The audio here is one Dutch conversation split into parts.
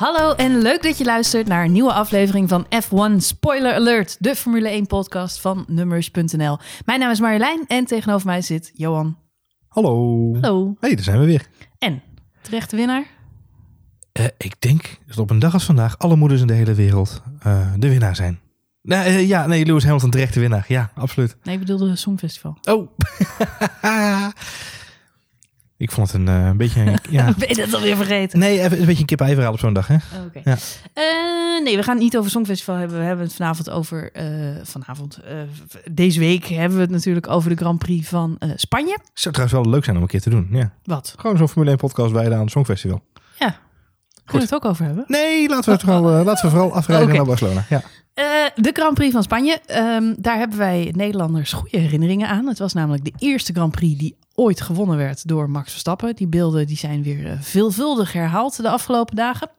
Hallo en leuk dat je luistert naar een nieuwe aflevering van F1 Spoiler Alert, de Formule 1 podcast van Nummers.nl. Mijn naam is Marjolein en tegenover mij zit Johan. Hallo. Hallo. Hey, daar zijn we weer. En, terechte winnaar? Uh, ik denk dat op een dag als vandaag alle moeders in de hele wereld uh, de winnaar zijn. Nou, uh, ja, nee, Lewis Hamilton terecht de winnaar. Ja, absoluut. Nee, ik bedoelde het Songfestival. Oh. ik vond het een, een beetje... Een, ja. ben je dat alweer vergeten? Nee, even een beetje een kip-ei verhaal op zo'n dag, hè? Okay. Ja. nee, we gaan het niet over Songfestival hebben. We hebben het vanavond over... vanavond, deze week hebben we het natuurlijk over de Grand Prix van Spanje. Zou trouwens wel leuk zijn om een keer te doen, ja. Wat? Gewoon zo'n Formule 1 podcast wijden aan het Songfestival. Ja. Kunnen we het ook over hebben? Nee, laten we, het vooral, uh, laten we vooral afrijden okay. naar Barcelona. Ja. Uh, de Grand Prix van Spanje. Um, daar hebben wij Nederlanders goede herinneringen aan. Het was namelijk de eerste Grand Prix die ooit gewonnen werd door Max Verstappen. Die beelden die zijn weer uh, veelvuldig herhaald de afgelopen dagen.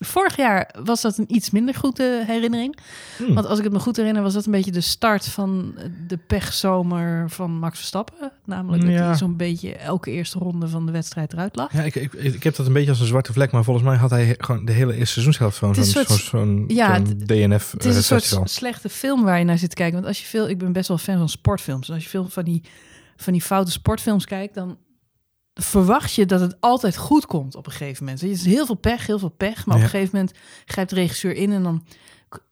Vorig jaar was dat een iets minder goede herinnering. Hmm. Want als ik het me goed herinner, was dat een beetje de start van de pechzomer van Max Verstappen. Namelijk dat Ja. hij zo'n beetje elke eerste ronde van de wedstrijd eruit lag. Ja, ik, ik, ik heb dat een beetje als een zwarte vlek, maar volgens mij had hij gewoon de hele eerste seizoenshelft gewoon zo'n soort- zo'n ja, zo'n DNF Het is een eh, soort slechte film waar je naar zit te kijken. Want als je veel, ik ben best wel fan van sportfilms. En als je veel van die, van die foute sportfilms kijkt, dan verwacht je dat het altijd goed komt op een gegeven moment. Het is heel veel pech, heel veel pech. Maar op een gegeven moment grijpt de regisseur in en dan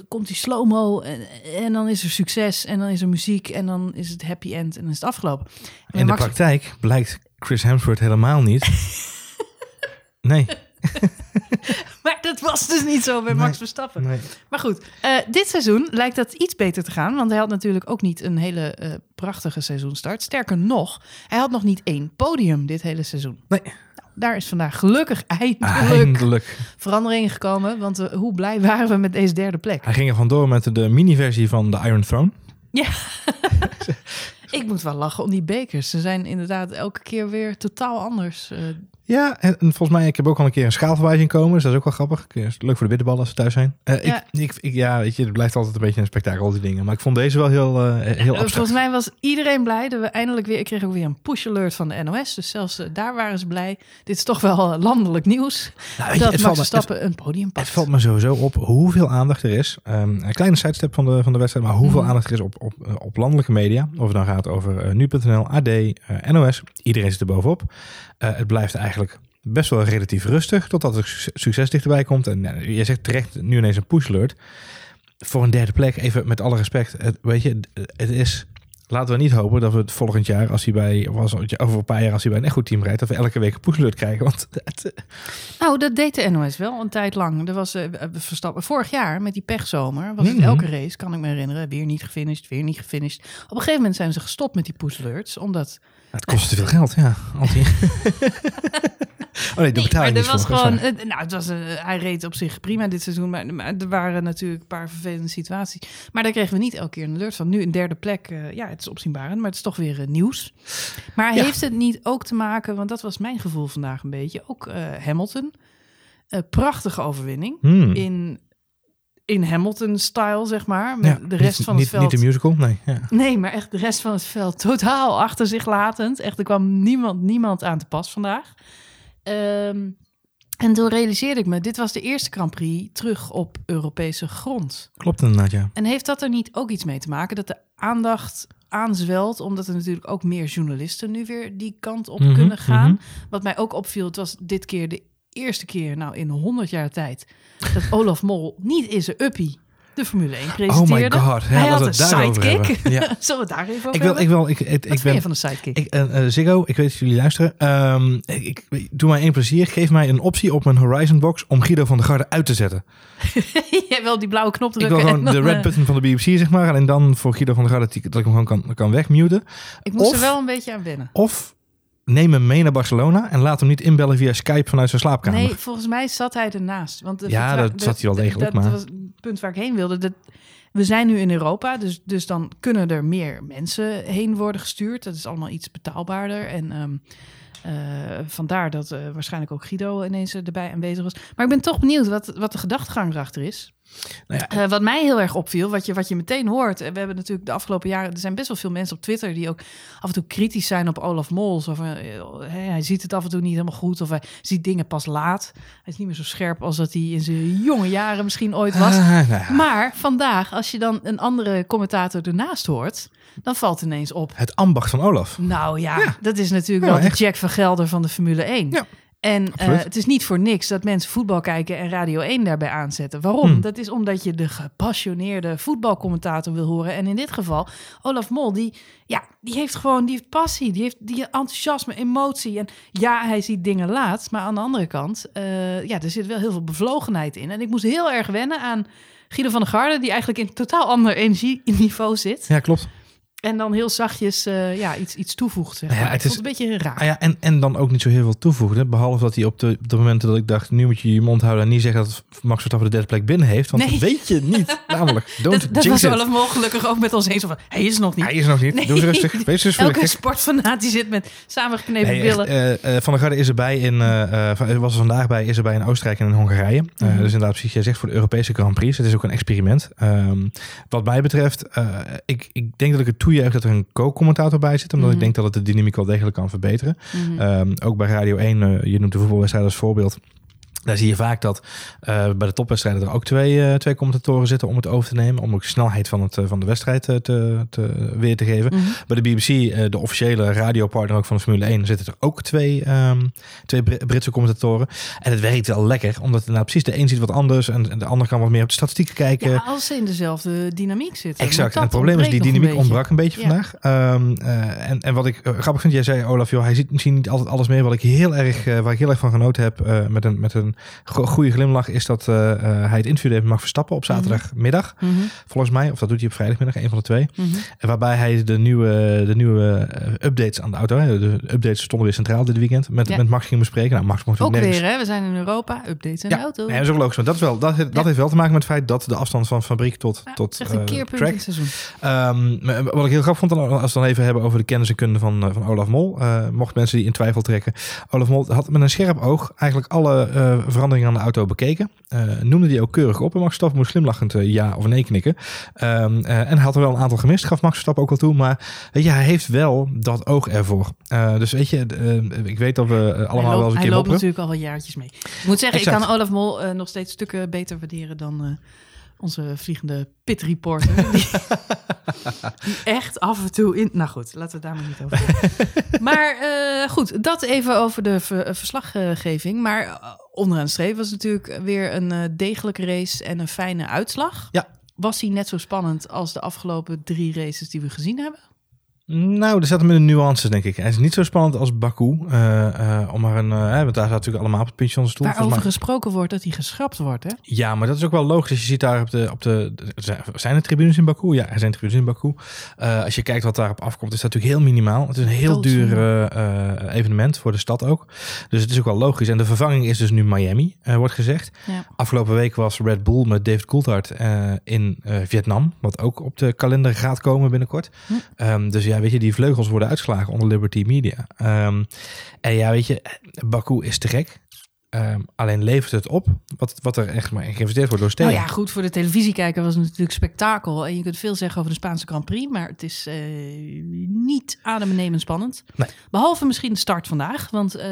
komt die slow-mo en, en dan is er succes en dan is er muziek en dan is het happy end en dan is het afgelopen. En In de Max- praktijk blijkt Chris Hemsworth helemaal niet. nee, Maar dat was dus niet zo bij Nee. Max Verstappen. nee. Maar goed, eh, dit seizoen lijkt dat iets beter te gaan. Want hij had natuurlijk ook niet een hele eh, prachtige seizoenstart. Sterker nog, hij had nog niet één podium dit hele seizoen. Nee. Nou, daar is vandaag gelukkig eindelijk Eindelijk. verandering in gekomen. Want eh, hoe blij waren we met deze derde plek? Hij ging er vandoor met de mini-versie van de Iron Throne. Ik moet wel lachen om die bekers. Ze zijn inderdaad elke keer weer totaal anders. Ja, en, en volgens mij, ik heb ook al een keer een schaal voorbij zien komen. Dus dat is ook wel grappig. Leuk voor de bitterballen als ze thuis zijn. Eh, Ja. ik, ik, ik, ja, weet je, het blijft altijd een beetje een spektakel, al die dingen. Maar ik vond deze wel heel, eh, heel. Volgens mij was iedereen blij dat we eindelijk weer... Ik kreeg ook weer een push-alert van de NOS. Dus zelfs eh, daar waren ze blij. Dit is toch wel landelijk nieuws. Nou, je, dat het, Max Verstappen een podium pakt. het valt me sowieso op hoeveel aandacht er is. Ehm, een kleine sidestep van de, van de wedstrijd, maar hoeveel Mhm. aandacht er is op, op, op landelijke media. Of het dan gaat over nu.nl, AD, NOS. Iedereen zit er bovenop. Het blijft eigenlijk best wel relatief rustig totdat er succes, dichterbij komt. En eh, je zegt terecht nu ineens een push alert. Voor een derde plek, even met alle respect. Het, weet je, het is... Laten we niet hopen dat we het volgend jaar, als hij bij, of over een paar jaar, als hij bij een echt goed team rijdt, dat we elke week een alert krijgen. Want het, Nou, dat deed de NOS wel een tijd lang. Er was eh, Verstappen vorig jaar met die pechzomer. Was het Mhm. elke race, kan ik me herinneren. Weer niet gefinished, weer niet gefinished. Op een gegeven moment zijn ze gestopt met die push alerts. Omdat het kost te veel geld, ja. Altijd. oh nee, je er niet was voor. gewoon, eh, nou, het was, eh, hij reed op zich prima dit seizoen, maar, maar er waren natuurlijk een paar vervelende situaties. Maar daar kregen we niet elke keer een alert van. Nu een derde plek, eh, ja, het is opzienbarend, maar het is toch weer nieuws. Maar Ja. heeft het niet ook te maken, want dat was mijn gevoel vandaag een beetje, ook Hamilton. Prachtige overwinning Hmm. in, in Hamilton-style, zeg maar. Met Ja, de rest niet, van het niet, veld. Niet de musical, nee. Ja. Nee, maar echt de rest van het veld totaal achter zich latend. Echt, er kwam niemand, niemand aan te pas vandaag. Ehm, en toen realiseerde ik me, dit was de eerste Grand Prix terug op Europese grond. Klopt inderdaad, ja. En heeft dat er niet ook iets mee te maken dat de aandacht aanzwelt, omdat er natuurlijk ook meer journalisten nu weer die kant op Mhm, kunnen gaan. mhm. Wat mij ook opviel, het was dit keer de eerste keer, nou in 100 jaar tijd, dat Olaf Mol niet in zijn uppie de Formule 1 Oh presenteerde. my god. Ja, Hij had een sidekick. Ja. Zullen we het daar even over Ik wil, ik wil, ik, ik, ik ben... van de sidekick? Ik, eh, Ziggo, ik weet dat jullie luisteren. Ehm, ik, ik, doe mij één plezier. Geef mij een optie op mijn Horizon box om Guido van der Garde uit te zetten. Jij wil die blauwe knop Ik drukken. wil gewoon en de red eh, button van de BBC, zeg maar. En dan voor Guido van der Garde dat ik hem gewoon kan, kan wegmuten. ik moest er wel een beetje aan wennen. Of neem hem mee naar Barcelona en laat hem niet inbellen via Skype vanuit zijn slaapkamer. Nee, volgens mij zat hij ernaast. Want de Ja, dat zat hij wel de- degelijk, Dat maar- was het punt waar ik heen wilde. Dat, we zijn nu in Europa, dus, dus dan kunnen er meer mensen heen worden gestuurd. Dat is allemaal iets betaalbaarder. En ehm, eh, vandaar dat eh, waarschijnlijk ook Guido ineens erbij aanwezig was. Maar ik ben toch benieuwd wat, wat de gedachtegang erachter is. Nou ja, Eh, wat mij heel erg opviel, wat je, wat je meteen hoort. eh, We hebben natuurlijk de afgelopen jaren. Er zijn best wel veel mensen op Twitter die ook af en toe kritisch zijn op Olaf Mols. Of eh, hij ziet het af en toe niet helemaal goed. Of hij ziet dingen pas laat. Hij is niet meer zo scherp als dat hij in zijn jonge jaren misschien ooit was. ah, nou ja. Maar vandaag, als je dan een andere commentator ernaast hoort, dan valt ineens op. Het ambacht van Olaf. Nou ja, Ja. dat is natuurlijk Ja, wel echt. de Jack van Gelder van de Formule 1. Ja, en eh, het is niet voor niks dat mensen voetbal kijken en Radio 1 daarbij aanzetten. Waarom? Hmm. Dat is omdat je de gepassioneerde voetbalcommentator wil horen. En in dit geval, Olaf Mol, die, ja, die heeft gewoon die heeft passie, die heeft die enthousiasme, emotie. En ja, hij ziet dingen laat, maar aan de andere kant, eh, ja, er zit wel heel veel bevlogenheid in. En ik moest heel erg wennen aan Guido van der Garde, die eigenlijk in totaal ander energieniveau zit. Ja, klopt. En dan heel zachtjes eh, ja, iets, iets toevoegt. Zeg Nou ja, het is- een beetje raar. Ah ja, en, en dan ook niet zo heel veel toevoegde. Behalve dat hij op de, op de momenten dat ik dacht, nu moet je je mond houden en niet zeggen dat Max Verstappen de derde plek binnen heeft. Want Nee. dat weet je niet. Namelijk, don't dat dat was it. Mol gelukkig ook met ons eens. Van, hij is nog niet. Hij is er nog niet. Nee. Doe eens rustig. Wees Elke sportfanaat die zit met samengeknepen Nee, billen. eh, eh, van der Garde is erbij in, was er vandaag bij, is erbij in Oostenrijk en in Hongarije. Mhm. Dus inderdaad, precies, jij zegt voor de Europese Grand Prix. Het is ook een experiment. Ehm, wat mij betreft, ik, ik denk dat ik het toejuich dat er een co-commentator bij zit, omdat Mhm. ik denk dat het de dynamiek wel degelijk kan verbeteren. Mhm. Ehm, ook bij Radio 1, eh, je noemt de voetbalwedstrijd als voorbeeld. Daar zie je vaak dat eh, bij de topwedstrijden er ook twee, eh, twee commentatoren zitten om het over te nemen. Om ook de snelheid van, het, eh, van de wedstrijd te, te, weer te geven. Mhm. Bij de BBC, de officiële radiopartner ook van de Formule 1, zitten er ook twee, ehm, twee Bri- Britse commentatoren. En het werkt wel lekker, omdat nou, precies de een ziet wat anders en, en de ander kan wat meer op de statistieken kijken. Ja, als ze in dezelfde dynamiek zitten. Exact. En het probleem is, die dynamiek een ontbrak een beetje Ja. vandaag. Ehm, eh, en, en wat ik grappig vind, jij zei, Olaf, joh, hij ziet misschien niet altijd alles meer. Wat ik heel erg, waar ik heel erg van genoten heb, met een, met een go- goede glimlach, is dat eh, eh, hij het interview deed met Max Verstappen op zaterdagmiddag. beetje. Mhm, Volgens mij, of dat doet hij op vrijdagmiddag, een van de twee. mhm. En Waarbij hij de nieuwe, de nieuwe eh, updates aan de auto, hè, de updates stonden weer centraal dit weekend, met, Ja. met Max ging bespreken. Nou, Max mocht Ook nergens weer, hè? We zijn in Europa. Updates ja, de auto. nee, dat is ook logisch. Maar dat, is wel, dat, dat Ja. heeft wel te maken met het feit dat de afstand van fabriek tot, Ja, tot echt een keerpunt in track het seizoen. Ehm, wat ik heel grappig vond, dan, als we dan even hebben over de kennis en kunde van, van Olaf Mol. eh, mocht mensen die in twijfel trekken. Olaf Mol had met een scherp oog eigenlijk alle veranderingen aan de auto bekeken. Eh, noemde die ook keurig op. En Max Verstappen moest glimlachend eh, ja of nee knikken. Eh, en hij had er wel een aantal gemist, gaf Max Verstappen ook wel toe. Maar je, hij heeft wel dat oog ervoor. Dus weet je, ik weet dat we allemaal hij loopt, wel eens een hij keer loopt mopperen. natuurlijk al wel jaartjes mee. Ik moet zeggen, ik kan Olaf Mol nog steeds stukken beter waarderen dan onze vliegende pit reporter. die, die echt af en toe in... Nou goed, laten we daar maar niet over. Maar goed, dat even over de ver- verslaggeving. Maar onderaan de streep was natuurlijk weer een eh, degelijke race en een fijne uitslag. Ja. Was hij net zo spannend als de afgelopen drie races die we gezien hebben? Nou, er zat hem in de nuances, denk ik. Hij is niet zo spannend als Baku. eh, eh, om maar een, hè, want daar staat natuurlijk allemaal op het de stoel. Waarover gesproken wordt dat hij geschrapt wordt, hè? Ja, maar dat is ook wel logisch. Als je ziet daar op de, op de, zijn er tribunes in Baku? Ja, er zijn tribunes in Baku. Als je kijkt wat daarop afkomt, is dat natuurlijk heel minimaal. Het is een heel duur evenement voor de stad ook. Dus het is ook wel logisch. En de vervanging is dus nu Miami, wordt gezegd. Ja. Afgelopen week was Red Bull met David Coulthard in Vietnam, wat ook op de kalender gaat komen binnenkort. Hm. Ehm, dus ja, weet je, die vleugels worden uitgeslagen onder Liberty Media. Ehm, en ja, weet je, Baku is te gek. Ehm, alleen levert het op wat, wat er echt maar geïnvesteerd wordt door Nou sterren. ja, goed, voor de televisiekijker was het natuurlijk spektakel. En je kunt veel zeggen over de Spaanse Grand Prix, maar het is eh, niet adembenemend spannend. Nee. Behalve misschien de start vandaag, want eh,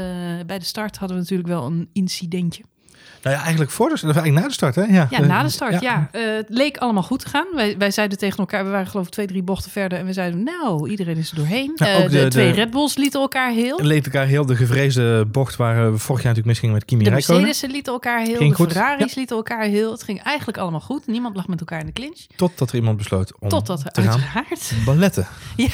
bij de start hadden we natuurlijk wel een incidentje. Nou ja, eigenlijk voor de, eigenlijk na de start, hè? Ja, Ja, na de start, ja. Eh, het leek allemaal goed te gaan. Wij, wij zeiden tegen elkaar, we waren geloof ik twee, drie bochten verder. En we zeiden, nou, iedereen is er doorheen. Eh, ook de, de- twee de- Red Bulls lieten elkaar heel. En leed elkaar heel de gevreesde bocht waar we vorig jaar natuurlijk misging met Kimi De Räikkönen. Mercedes lieten elkaar heel. Ging de goed, Ferraris lieten elkaar heel. Het ging eigenlijk allemaal goed. Niemand lag met elkaar in de clinch. Totdat er iemand besloot om Totdat te gaan balletten. Ja.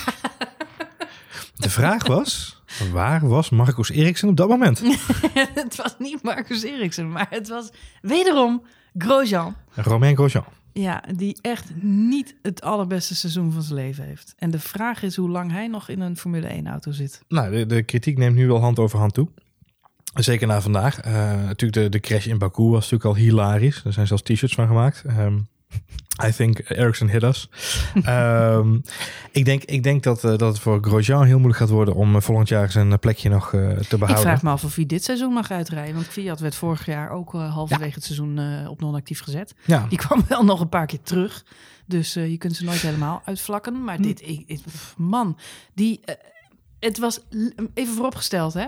De vraag was, waar was Marcus Eriksen op dat moment? het was niet Marcus Eriksen, maar het was wederom Grosjean. Romain Grosjean. Ja, die echt niet het allerbeste seizoen van zijn leven heeft. En de vraag is hoe lang hij nog in een Formule 1 auto zit. Nou, de, de kritiek neemt nu wel hand over hand toe. Zeker na vandaag. Eh, natuurlijk, de, de crash in Baku was natuurlijk al hilarisch. Er zijn zelfs t-shirts van gemaakt. Ehm, I think Ericsson hit us. Ehm, ik, denk, ik denk dat, eh, dat het voor Grosjean heel moeilijk gaat worden om eh, volgend jaar zijn plekje nog eh, te Ik behouden. vraag me af of hij dit seizoen mag uitrijden. Want Fiat werd vorig jaar ook eh, halverwege het seizoen eh, op non-actief gezet. Ja, Die kwam wel nog een paar keer terug. Dus eh, je kunt ze nooit helemaal uitvlakken. Hm. Maar dit, ik, ik- pff, man, die... eh, het was even vooropgesteld, hè?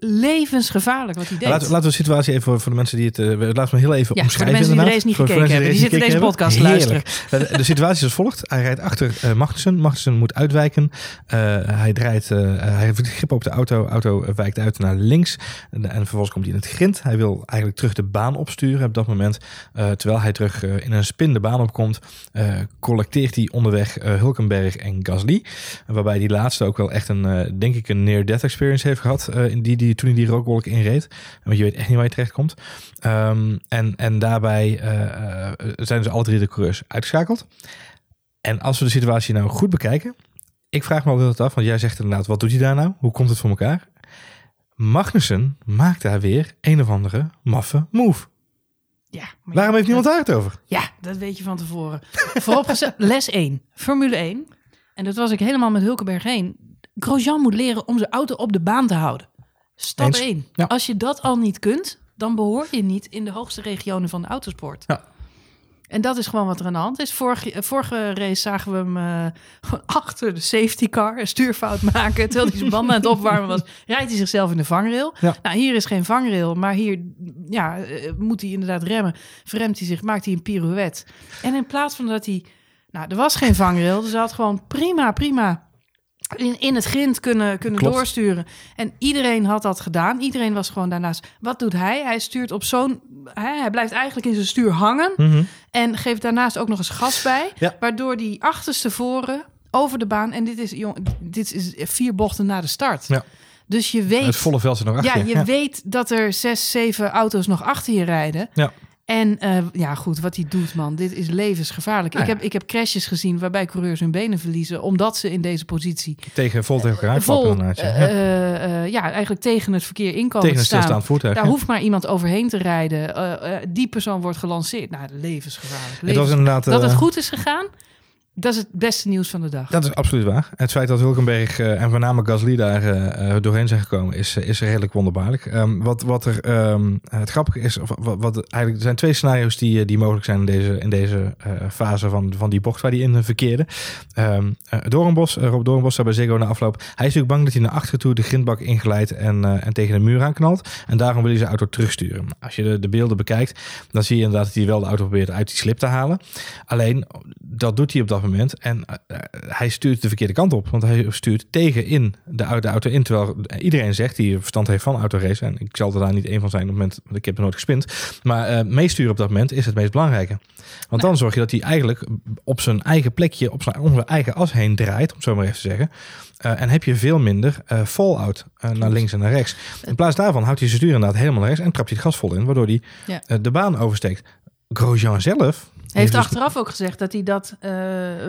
Levensgevaarlijk wat hij deed. Laten, laten we de situatie even voor, voor de mensen die het... eh, laten we heel even Ja, voor de omschrijven mensen die de race niet Voor- voor gekeken hebben. Die zitten deze podcast te hebben. Heerlijk. De, de situatie is als volgt. Hij rijdt achter eh Magnussen. Magnussen moet uitwijken. Eh, hij draait... eh, hij heeft het grip op de auto. auto eh, wijkt uit naar links. En, en vervolgens komt hij in het grind. Hij wil eigenlijk terug de baan opsturen op dat moment. Eh, terwijl hij terug eh, in een spin de baan opkomt, eh, collecteert hij onderweg eh, Hulkenberg en Gasly. Waarbij die laatste ook wel echt een, eh, denk ik, een near-death experience heeft gehad. eh, in die, die, toen hij die rookwolk inreed. Want je weet echt niet waar je terecht komt. Ehm, en, en daarbij eh, eh, zijn dus alle drie de coureurs uitgeschakeld. En als we de situatie nou goed bekijken. Ik vraag me altijd af, want jij zegt inderdaad, wat doet hij daar nou? Hoe komt het voor elkaar? Magnussen maakt daar weer een of andere maffe move. Ja, Waarom heeft niemand daar het over? Ja, dat weet je van tevoren. Vooropgezet, les 1, Formule 1. En dat was ik helemaal met Hulkenberg heen. Grosjean moet leren om zijn auto op de baan te houden. Stap Eens. 1. Ja. Als je dat al niet kunt, dan behoor je niet in de hoogste regionen van de autosport. Ja. En dat is gewoon wat er aan de hand is. Vorige, eh, vorige race zagen we hem eh, gewoon achter de safety car een stuurfout maken. Terwijl hij zijn banden aan het opwarmen was, rijdt hij zichzelf in de vangrail. Ja. Nou, hier is geen vangrail, maar hier ja, eh, moet hij inderdaad remmen. Verremt hij zich, maakt hij een pirouette. En in plaats van dat hij... Nou, er was geen vangrail, dus hij had gewoon prima, prima in, in het grind kunnen, kunnen Klopt. doorsturen. En iedereen had dat gedaan. Iedereen was gewoon daarnaast. Wat doet hij? Hij stuurt op zo'n... Hij, hij blijft eigenlijk in zijn stuur hangen. Mhm. En geeft daarnaast ook nog eens gas bij. Ja. Waardoor die achterstevoren over de baan... En dit is, jong, dit is vier bochten na de start. Ja. Dus je weet... Het volle veld zit nog achter. Ja, je weet dat er zes, zeven auto's nog achter je rijden. Ja. En eh, ja, goed, wat hij doet, man. Dit is levensgevaarlijk. Nou ik, heb, ik heb crashes gezien waarbij coureurs hun benen verliezen... omdat ze in deze positie Tegen, vol tegen elkaar vol. Ja. ja, eigenlijk tegen het verkeer inkomen tegen te een staan. stilstaand voertuig. Daar ja. hoeft maar iemand overheen te rijden. Eh, eh, die persoon wordt gelanceerd. Nou, levensgevaarlijk. Het was Levens- inderdaad... Dat het goed is gegaan, dat is het beste nieuws van de dag. Dat is absoluut waar. Het feit dat Hulkenberg eh, en name Gasly daar eh, eh, doorheen zijn gekomen, is, is redelijk wonderbaarlijk. Ehm, wat, wat er ehm, het grappige is, of wat, eigenlijk, er zijn twee scenario's die, die mogelijk zijn in deze, in deze fase van, van die bocht waar hij in verkeerde. Eh, Doornbos, Rob Doornbos, zei bij Ziggo na afloop, hij is natuurlijk bang dat hij naar achteren toe de grindbak inglijdt en, en tegen de muur aanknalt. En daarom wil hij zijn auto terugsturen. Als je de, de beelden bekijkt, dan zie je inderdaad dat hij wel de auto probeert uit die slip te halen. Alleen, dat doet hij op dat moment. En eh, hij stuurt de verkeerde kant op. Want hij stuurt tegen in de, de auto in. Terwijl iedereen zegt die verstand heeft van autorace. En ik zal er daar niet één van zijn op het moment. Want ik heb er nooit gespind. Maar eh, meesturen op dat moment is het meest belangrijke. Want dan zorg je dat hij eigenlijk op zijn eigen plekje, op zijn, om zijn eigen as heen draait. Om het zo maar even te zeggen. Eh, en heb je veel minder eh fallout eh, naar links en naar rechts. In plaats daarvan houdt hij zijn stuur inderdaad helemaal naar rechts. En trapt hij het gas vol in. Waardoor hij Ja. eh, de baan oversteekt. Grosjean zelf... Hij heeft dus- achteraf ook gezegd dat hij dat eh,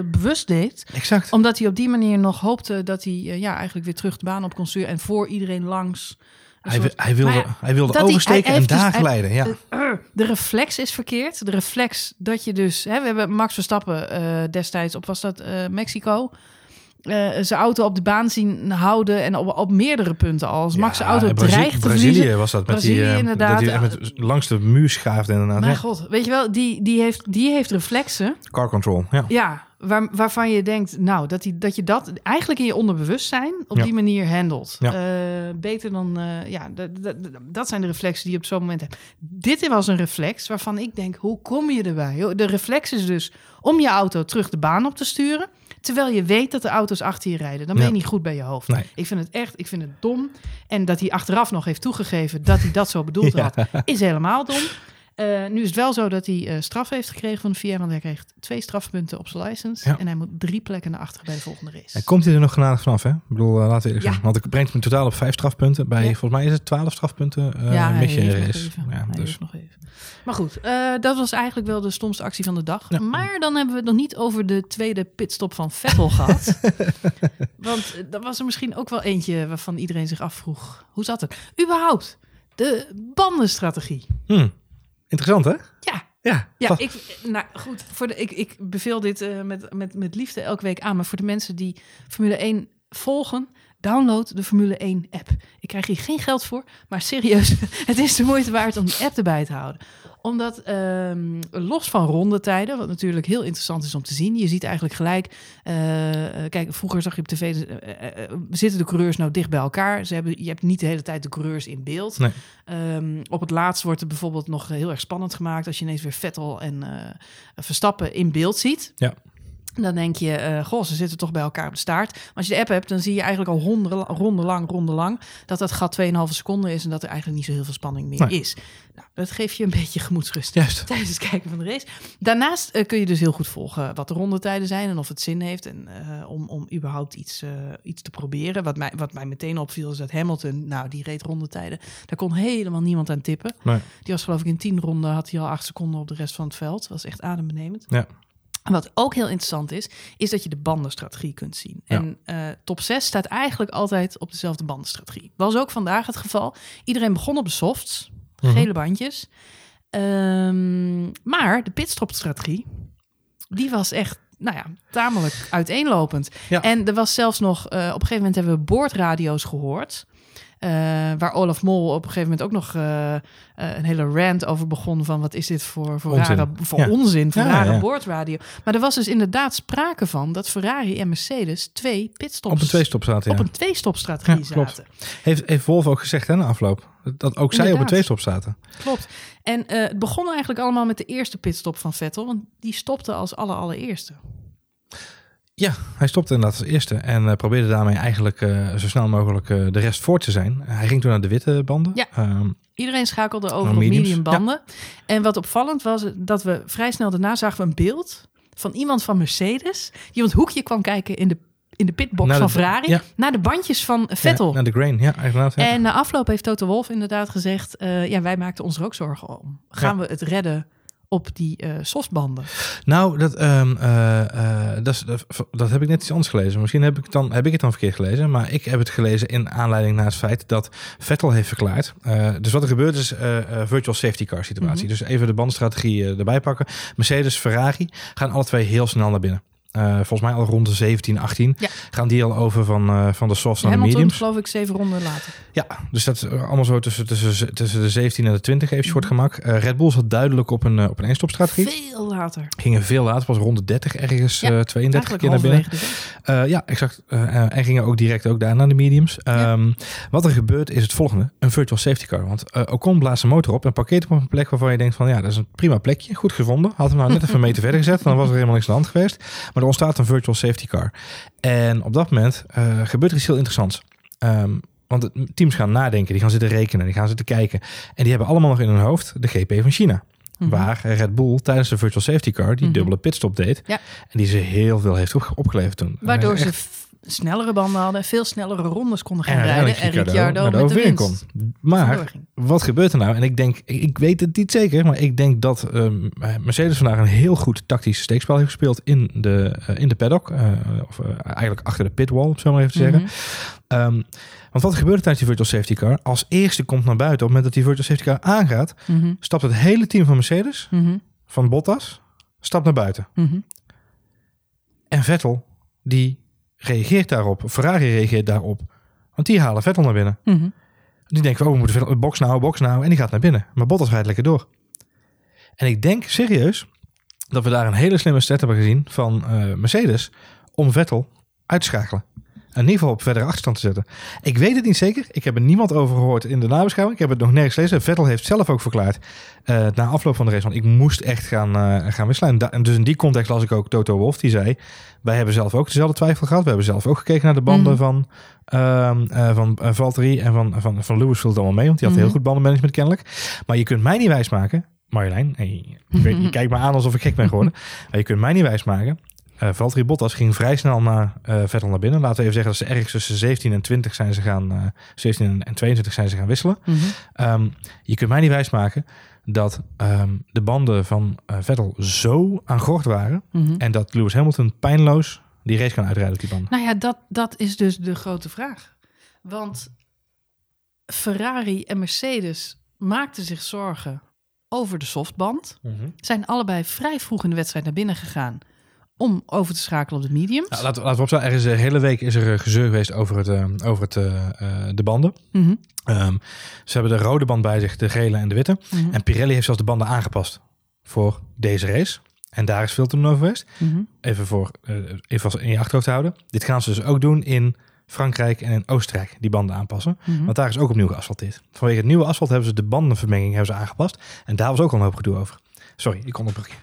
bewust deed. Exact. Omdat hij op die manier nog hoopte dat hij eh, ja, eigenlijk weer terug de baan op kon sturen. En voor iedereen langs. Hij, soort- hij wilde, ja, hij wilde oversteken hij en dus- daar glijden. Ja. De reflex is verkeerd. De reflex dat je dus... Hè, we hebben Max Verstappen eh, destijds op, was dat Mexico... eh, zijn auto op de baan zien houden en op, op meerdere punten al. Als Max zijn auto dreigt te Brazilië verliezen... was dat met Brazilië die, eh, inderdaad. Dat hij met, langs de muur schaafde inderdaad. Mijn Ja. god, weet je wel, die, die, heeft, die heeft reflexen. Car control. Ja. Ja, waar, waarvan je denkt, nou, dat, die, dat je dat eigenlijk in je onderbewustzijn op Ja. die manier handelt. Ja. Eh, beter dan, eh, ja, dat, zijn de reflexen die je op zo'n moment hebt. Dit was een reflex waarvan ik denk, hoe kom je erbij? De reflex is dus om je auto terug de baan op te sturen. Terwijl je weet dat de auto's achter je rijden. Dan ben je Ja. niet goed bij je hoofd. Nee. Ik vind het echt, ik vind het dom. En dat hij achteraf nog heeft toegegeven dat hij dat zo bedoeld Ja. had, is helemaal dom. Eh, nu is het wel zo dat hij eh, straf heeft gekregen van de VM, want hij kreeg twee strafpunten op zijn license. Ja. En hij moet drie plekken naar achteren bij de volgende race. En komt hij er nog genadig vanaf, hè? Ik bedoel, eh, laten we eerlijk Ja. zijn. Want ik brengt hem totaal op vijf strafpunten. Bij, Ja. volgens mij is het twaalf strafpunten. ja, mis je race. Ja, dus. nog even. Maar goed, dat was eigenlijk wel de stomste actie van de dag. Maar dan hebben we het nog niet over de tweede pitstop van Vettel gehad. Want dat was er misschien ook wel eentje waarvan iedereen zich afvroeg. Hoe zat het? Überhaupt, de bandenstrategie. Hm. Interessant, hè? Ja, Ja, Ja, ik, nou goed, voor de, ik, ik beveel dit eh, met, met, met liefde elke week aan. Maar voor de mensen die Formule 1 volgen, download de Formule 1 app. Ik krijg hier geen geld voor, maar serieus, het is de moeite waard om die app erbij te houden. Omdat, ehm, los van rondetijden, wat natuurlijk heel interessant is om te zien. Je ziet eigenlijk gelijk, eh, kijk, vroeger zag je op tv, eh, eh, zitten de coureurs nou dicht bij elkaar. Ze hebben, je hebt niet de hele tijd de coureurs in beeld. Nee. Ehm, op het laatst wordt het bijvoorbeeld nog heel erg spannend gemaakt als je ineens weer Vettel en Verstappen in beeld ziet. Ja. Dan denk je, eh, goh, ze zitten toch bij elkaar op de staart. Maar als je de app hebt, dan zie je eigenlijk al ronde, ronde lang, ronde lang... dat dat gat 2,5 seconden is en dat er eigenlijk niet zo heel veel spanning meer Nee. is. Nou, dat geeft je een beetje gemoedsrust Juist. tijdens het kijken van de race. Daarnaast eh, kun je dus heel goed volgen wat de rondetijden zijn en of het zin heeft en, eh, om, om überhaupt iets, iets te proberen. Wat mij, wat mij meteen opviel is dat Hamilton, nou die reed rondetijden, daar kon helemaal niemand aan tippen. Nee. Die was geloof ik in tien ronden, had hij al acht seconden op de rest van het veld. Dat was echt adembenemend. Ja. Wat ook heel interessant is, is dat je de bandenstrategie kunt zien. Ja. En eh, top 6 staat eigenlijk altijd op dezelfde bandenstrategie. Was ook vandaag het geval. Iedereen begon op de softs, Mhm. gele bandjes. Ehm, maar de pitstopstrategie, die was echt, nou ja, tamelijk uiteenlopend. Ja. En er was zelfs nog, eh, op een gegeven moment hebben we boordradio's gehoord. Eh, waar Olaf Mol op een gegeven moment ook nog eh, eh, een hele rant over begon van wat is dit voor, voor, Onzin. rare, voor Ja. onzin, voor Ja, rare ja. boordradio. Maar er was dus inderdaad sprake van dat Ferrari en Mercedes twee pitstops Op een tweestop zaten, ja. op een tweestopstrategie zaten. Heeft, heeft Volvo ook gezegd hè, na afloop. Dat ook zij op een Inderdaad. tweestop zaten. Klopt. En eh, het begon eigenlijk allemaal met de eerste pitstop van Vettel, want die stopte als aller allereerste. Ja, hij stopte inderdaad als eerste. En eh, probeerde daarmee eigenlijk eh, zo snel mogelijk eh, de rest voor te zijn. Hij ging toen naar de witte banden. Ja. Ehm, Iedereen schakelde over op medium banden. En wat opvallend was, dat we vrij snel daarna zagen we een beeld van iemand van Mercedes, die op het hoekje kwam kijken in de, in de pitbox de- van Ferrari, ja. naar de bandjes van Vettel. Ja, naar de grain, ja, inderdaad. En na afloop heeft Toto Wolf inderdaad gezegd, ja, wij maakten ons er ook zorgen om. Gaan we het redden op die eh softbanden? Nou, dat, ehm, eh, eh, dat, dat, heb ik net iets anders gelezen. Misschien heb ik, het dan, heb ik het dan verkeerd gelezen. Maar ik heb het gelezen in aanleiding naar het feit dat Vettel heeft verklaard. dus wat er gebeurt is virtual safety car situatie. Mhm. Dus even de bandstrategie erbij pakken. Mercedes, Ferrari gaan alle twee heel snel naar binnen. Eh, volgens mij al rond de 17, 18 Ja. gaan die al over van, eh, van de softs naar de mediums. geloof ik, zeven ronden later. Ja, dus dat is allemaal zo tussen, tussen, tussen de 17 en de 20 even voor Mhm. gemak. Eh, Red Bull zat duidelijk op een, eh, op een eenstopstrategie. Veel later. Gingen veel later, pas rond de 30 ergens, Ja, eh 32 Eigenlijk keer naar binnen. Eh, ja, exact. Eh, eh, en gingen ook direct ook daar naar de mediums. Ja. Ehm, Wat er gebeurt is het volgende. Een virtual safety car. Want eh Ocon blaast zijn motor op en parkeert op een plek waarvan je denkt van ja, dat is een prima plekje. Goed gevonden. Had hem nou net even een meter verder gezet. Dan was er helemaal niks aan de hand geweest. Maar er ontstaat een virtual safety car. En op dat moment eh, gebeurt er iets heel interessants. Ehm, want de teams gaan nadenken, die gaan zitten rekenen, die gaan zitten kijken. En die hebben allemaal nog in hun hoofd de GP van China. Mhm. Waar Red Bull tijdens de virtual safety car die Mhm. dubbele pitstop deed. Ja. En die ze heel veel heeft op- opgeleverd toen. Waardoor Eh, ze echt- snellere banden hadden, veel snellere rondes konden gaan en rijden. En Ricciardo de met de winst. kon. Maar wat gebeurt er nou? En ik denk, ik, weet het niet zeker, maar ik denk dat ehm, Mercedes vandaag een heel goed tactisch steekspel heeft gespeeld in de, eh, in de paddock. eh, of eh, eigenlijk achter de pitwall, zo maar even te zeggen. Mhm. Ehm, want wat gebeurt er tijdens die virtual safety car? Als eerste komt naar buiten, op het moment dat die virtual safety car aangaat, Mhm. stapt het hele team van Mercedes, Mhm. van Bottas, stapt naar buiten. En Vettel, die reageert daarop. Ferrari reageert daarop. Want die halen Vettel naar binnen. Mhm. Die denken, oh, we moeten Vettel, box nou, box nou. En die gaat naar binnen. Maar Bottas rijdt lekker door. En ik denk serieus dat we daar een hele slimme set hebben gezien van eh, Mercedes om Vettel uit te schakelen. In ieder geval op verdere achterstand te zetten. Ik weet het niet zeker. Ik heb er niemand over gehoord in de nabeschouwing. Ik heb het nog nergens gelezen. Vettel heeft zelf ook verklaard eh, na afloop van de race. Want ik moest echt gaan, eh, gaan wisselen. En, da- en dus in die context las ik ook Toto Wolff. Die zei, wij hebben zelf ook dezelfde twijfel gehad. We hebben zelf ook gekeken naar de banden Mhm. van, ehm, eh, van Valtteri en van, van, van Lewis viel het allemaal mee. Want die had Mhm. heel goed bandenmanagement kennelijk. Maar je kunt mij niet wijsmaken. Marjolein, hey, je kijkt me aan alsof ik gek ben geworden. maar je kunt mij niet wijsmaken. Uh, Valtteri Bottas ging vrij snel naar eh, Vettel naar binnen. Laten we even zeggen dat ze ergens tussen 17 en 20 zijn ze gaan, eh 17 en 22 zijn ze gaan wisselen. Mhm. Ehm, je kunt mij niet wijsmaken dat ehm, de banden van Vettel zo aan gort waren. Mhm. En dat Lewis Hamilton pijnloos die race kan uitrijden op die banden. Nou ja, dat, dat is dus de grote vraag. Want Ferrari en Mercedes maakten zich zorgen over de softband. Zijn allebei vrij vroeg in de wedstrijd naar binnen gegaan om over te schakelen op de mediums. Nou, laten, laten we opstaan. Er is de hele week is er eh, gezeur geweest over, het, eh, over het, eh, eh, de banden. Ehm, ze hebben de rode band bij zich, de gele en de witte. mhm, En Pirelli heeft zelfs de banden aangepast voor deze race. En daar is veel te doen over geweest. mhm. Even voor eh, even als in je achterhoofd te houden. Dit gaan ze dus ook doen in Frankrijk en in Oostenrijk, die banden aanpassen. Mhm. Want daar is ook opnieuw geasfalteerd. Vanwege het nieuwe asfalt hebben ze de bandenvermenging hebben ze aangepast. En daar was ook al een hoop gedoe over. Sorry, ik onderbreek.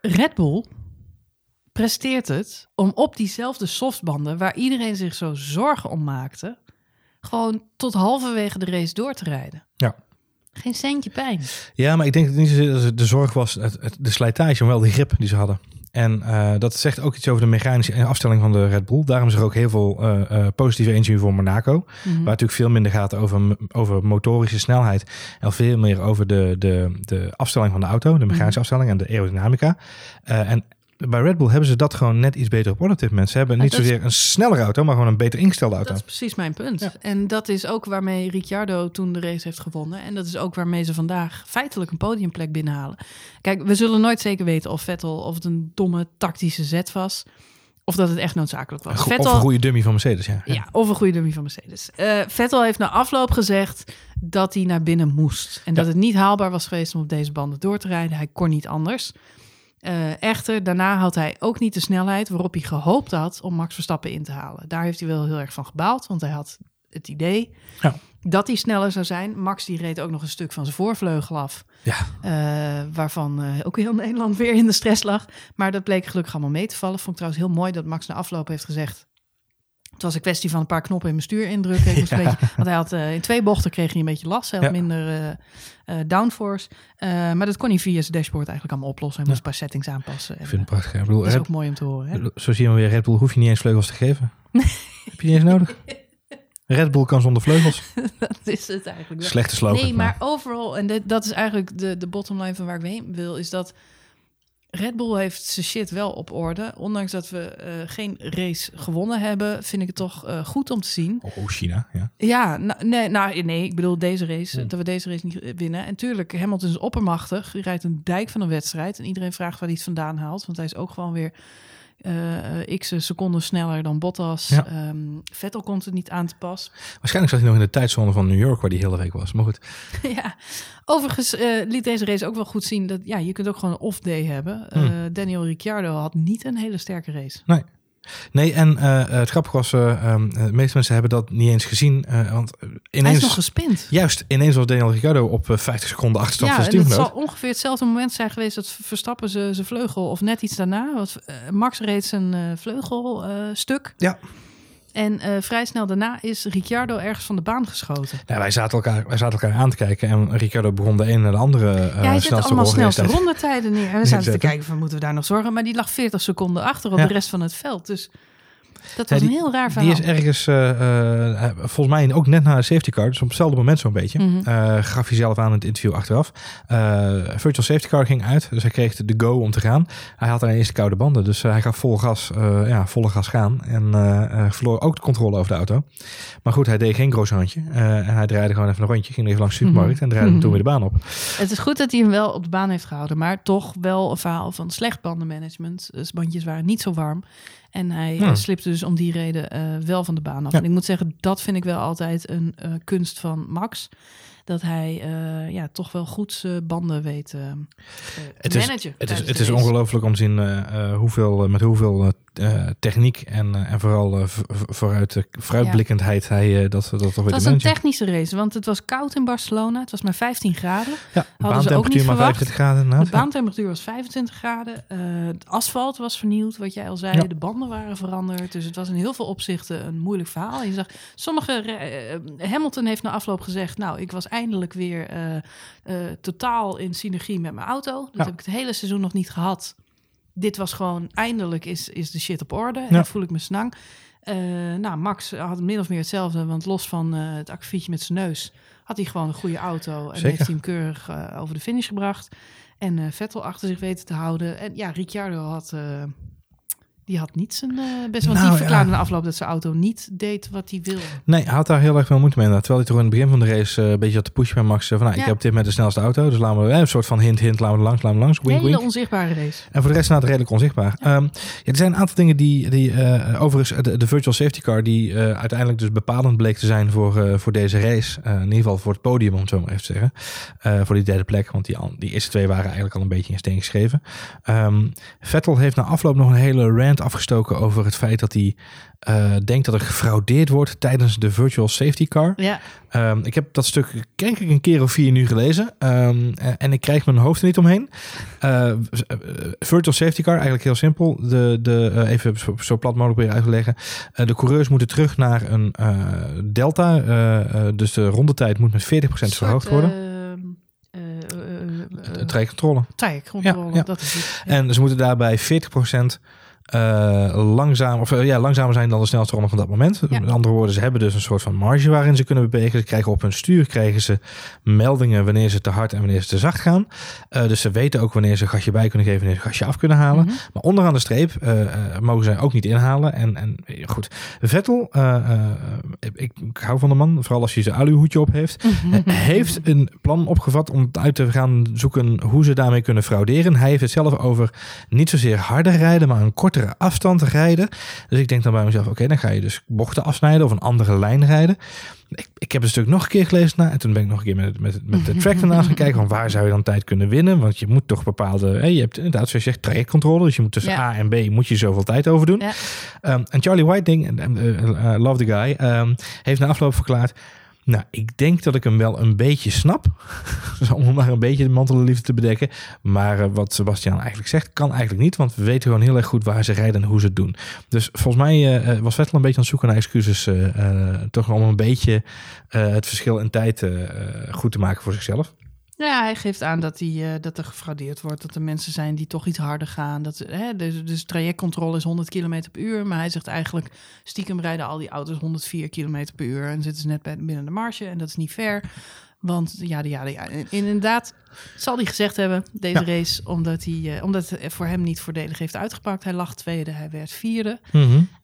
Red Bull presteert het om op diezelfde softbanden, waar iedereen zich zo zorgen om maakte, gewoon tot halverwege de race door te rijden. Ja. Geen centje pijn. Ja, maar ik denk dat het niet zozeer dat het de zorg was, het, het- de slijtage, maar wel de grip die ze hadden. En eh, dat zegt ook iets over de mechanische afstelling van de Red Bull. Daarom is er ook heel veel eh, eh, positieve energie voor Monaco. Mhm. Waar natuurlijk veel minder gaat over, over motorische snelheid. En veel meer over de, de, de afstelling van de auto. De mechanische Mhm. afstelling en de aerodynamica. En bij Red Bull hebben ze dat gewoon net iets beter op orde op dit moment. Ze hebben niet zozeer een snellere auto, maar gewoon een beter ingestelde auto. Dat is precies mijn punt. Ja. En dat is ook waarmee Ricciardo toen de race heeft gewonnen. En dat is ook waarmee ze vandaag feitelijk een podiumplek binnenhalen. Kijk, we zullen nooit zeker weten of Vettel of het een domme tactische zet was. Of dat het echt noodzakelijk was. Go- Vettel, Of een goede dummy van Mercedes, ja. Ja, of een goede dummy van Mercedes. Eh, Vettel heeft na afloop gezegd dat hij naar binnen moest. En dat het niet haalbaar was geweest om op deze banden door te rijden. Hij kon niet anders. Eh, echter, daarna had hij ook niet de snelheid waarop hij gehoopt had om Max Verstappen in te halen. Daar heeft hij wel heel erg van gebaald, want hij had het idee Ja. dat hij sneller zou zijn. Max die reed ook nog een stuk van zijn voorvleugel af. Ja. Eh, waarvan eh, ook heel Nederland weer in de stress lag. Maar dat bleek gelukkig allemaal mee te vallen. Vond ik trouwens heel mooi dat Max na afloop heeft gezegd... Het was een kwestie van een paar knoppen in mijn stuur indrukken. Ik moest een Ja. beetje, want hij had eh, in twee bochten kreeg hij een beetje last. Hij had Ja. minder eh, eh, downforce. Maar dat kon hij via zijn dashboard eigenlijk allemaal oplossen. Hij moest een paar settings aanpassen. En, vind het prachtig. Ik bedoel, dat is ook mooi om te horen. Hè? Zo zie je maar weer, Red Bull hoef je niet eens vleugels te geven. Heb je niet eens nodig. Red Bull kan zonder vleugels. dat is het eigenlijk. Slechte slogan. Nee, maar overal, en dit- dat is eigenlijk de, de bottom line van waar ik heen wil, is dat Red Bull heeft zijn shit wel op orde. Ondanks dat we eh, geen race gewonnen hebben, vind ik het toch eh, goed om te zien. Oh, China, ja. Ja, nou, nee, nou, nee, ik bedoel deze race, Hmm. dat we deze race niet winnen. En tuurlijk, Hamilton is oppermachtig. Hij rijdt een dijk van een wedstrijd. En iedereen vraagt waar hij het vandaan haalt. Want hij is ook gewoon weer eh, x seconden sneller dan Bottas. Ja. Ehm, Vettel komt het niet aan te pas. Waarschijnlijk zat hij nog in de tijdzone van New York, waar die hele week was. Maar goed. ja, overigens eh, liet deze race ook wel goed zien dat ja, je kunt ook gewoon een off-day hebben. Hmm. Daniel Ricciardo had niet een hele sterke race. Nee, en eh, eh, het grappige was, eh, ehm, de meeste mensen hebben dat niet eens gezien. want Hij is ineens, nog gespind. juist ineens was Daniel Ricciardo op eh, 50 seconden achterstand Ja, van het zal ongeveer hetzelfde moment zijn geweest dat Verstappen zijn zijn vleugel of net iets daarna. Want Max reed zijn eh, vleugel eh, stuk. Ja. En eh, vrij snel daarna is Ricciardo ergens van de baan geschoten. Ja, wij, zaten elkaar, wij zaten elkaar aan te kijken en Ricciardo begon de ene naar de andere eh ja, hij zet snelste allemaal snelste tijd. rondetijden neer. En we zaten te kijken van moeten we daar nog zorgen. Maar die lag 40 seconden achter op Ja. de rest van het veld. Dus dat Ja, was die- een heel raar verhaal. Die is ergens, eh, eh, volgens mij ook net na de safety car, dus op hetzelfde moment zo'n beetje, Mhm. eh, gaf hij zelf aan in het interview achteraf. Eh virtual safety car ging uit, dus hij kreeg de go om te gaan. Hij had ineens de koude banden, dus eh, hij gaf vol gas, eh, ja, volle gas gaan en eh, eh, verloor ook de controle over de auto. Maar goed, hij deed geen handje en hij draaide gewoon even een rondje, ging even langs de supermarkt Mhm. en draaide toen weer de baan op. Het is goed dat hij hem wel op de baan heeft gehouden. Maar toch wel een verhaal van slecht bandenmanagement. Dus bandjes waren niet zo warm. En hij Ja. eh, slipte dus om die reden eh, wel van de baan af. Ja. En ik moet zeggen, dat vind ik wel altijd een eh, kunst van Max. Dat hij eh, ja, toch wel goed zijn banden weet Het te is- managen. Het is, het is ongelooflijk om te zien hoeveel, met hoeveel techniek en, eh, en vooral eh, vooruit, eh, vooruitblikkendheid hij eh, dat, dat toch weer Het de was een technische race, want het was koud in Barcelona. Het was maar 15 graden. Ja, ook niet baantemperatuur maar verwacht. 25 graden. inderdaad. De baantemperatuur was 25 graden. eh, het asfalt was vernieuwd, wat jij al zei. Ja. De banden waren veranderd. Dus het was in heel veel opzichten een moeilijk verhaal. Je zag, sommige eh, eh, Hamilton heeft na afloop gezegd... nou, ik was eindelijk weer eh, eh, totaal in synergie met mijn auto. Dat Ja. heb ik het hele seizoen nog niet gehad. Dit was gewoon, eindelijk is, is de shit op orde. En Ja. dan voel ik me snang. Eh, nou, Max had min of meer hetzelfde. Want los van eh, het akkefietje met zijn neus... had hij gewoon een goede auto. En Zeker. heeft hij hem keurig eh, over de finish gebracht. En Vettel achter zich weten te houden. En ja, Ricciardo had... eh, Die had niet zijn uh, best, want Nou, die verklaarde ja. de afloop dat zijn auto niet deed wat hij wilde. Nee, hij had daar heel erg veel moeite mee. Terwijl hij toch in het begin van de race eh, een beetje had te pushen bij Max. eh, Van, nou, Ja. Ik heb op dit moment de snelste auto. Dus laten we eh, een soort van hint, hint, laten we langs, laten we langs. Wink, Hele wink. onzichtbare race. En voor de rest inderdaad redelijk onzichtbaar. Ehm, er zijn een aantal dingen die, die eh, overigens, de, de virtual safety car, die eh, uiteindelijk dus bepalend bleek te zijn voor, eh, voor deze race. Eh, in ieder geval voor het podium, om het zo maar even te zeggen. Eh, voor die derde plek, want die, al- die eerste twee waren eigenlijk al een beetje in steen geschreven. Ehm, Vettel heeft na afloop nog een hele rant afgestoken over het feit dat hij eh, denkt dat er gefraudeerd wordt tijdens de virtual safety car. Ja, Ehm, ik heb dat stuk denk ik een keer of vier nu gelezen. Ehm, eh, en ik krijg mijn hoofd er niet omheen. Eh, virtual safety car, eigenlijk heel simpel. De, de, even zo, zo plat mogelijk weer uit te leggen. Eh, de coureurs moeten terug naar een delta. dus de rondetijd moet met 40% verhoogd worden. Uh, De trajectcontrole. Ja, ja. dat is het. Ja. En ze moeten daarbij 40% langzaam, of, eh, ja, langzamer zijn dan de snelste ronde van dat moment. Ja. Met andere woorden, ze hebben dus een soort van marge waarin ze kunnen bewegen. Ze krijgen op hun stuur krijgen ze meldingen wanneer ze te hard en wanneer ze te zacht gaan. Eh, dus ze weten ook wanneer ze een gasje bij kunnen geven, wanneer ze een gasje af kunnen halen. Mhm. Maar onderaan de streep mogen zij ook niet inhalen. En, en goed, Vettel, ik, ik hou van de man, vooral als hij zijn aluhoedje op heeft. heeft een plan opgevat om uit te gaan zoeken hoe ze daarmee kunnen frauderen. Hij heeft het zelf over niet zozeer harder rijden, maar een kortere afstand rijden. Dus ik denk dan bij mezelf, oké, dan ga je dus bochten afsnijden of een andere lijn rijden. Ik, ik heb het stuk nog een keer gelezen na, en toen ben ik nog een keer met, met, met de track ernaast gaan kijken van waar zou je dan tijd kunnen winnen? Want je moet toch bepaalde, hè, je hebt inderdaad zoals je zegt trajectcontrole, dus je moet tussen Ja. A en B moet je zoveel tijd over doen. Ja. Ehm, en Charlie Whiting, en, eh, eh, love the guy, ehm, heeft na afloop verklaard, nou, ik denk dat ik hem wel een beetje snap. Dus om maar een beetje de mantel liefde te bedekken. Maar eh, wat Sebastian eigenlijk zegt, kan eigenlijk niet. Want we weten gewoon heel erg goed waar ze rijden en hoe ze het doen. Dus volgens mij eh, was Vettel een beetje aan het zoeken naar excuses. toch om een beetje het verschil in tijd goed te maken voor zichzelf. Ja, hij geeft aan dat, hij, eh, dat er gefraudeerd wordt. Dat er mensen zijn die toch iets harder gaan. Dat, hè, dus, dus trajectcontrole is 100 km per uur. Maar hij zegt eigenlijk, stiekem rijden al die auto's 104 km per uur. En zitten ze net bij, binnen de marge. En dat is niet fair. Want ja, ja, ja, inderdaad zal hij gezegd hebben, deze Ja. race, omdat, hij, eh, omdat het voor hem niet voordelig heeft uitgepakt. Hij lag tweede, hij werd vierde.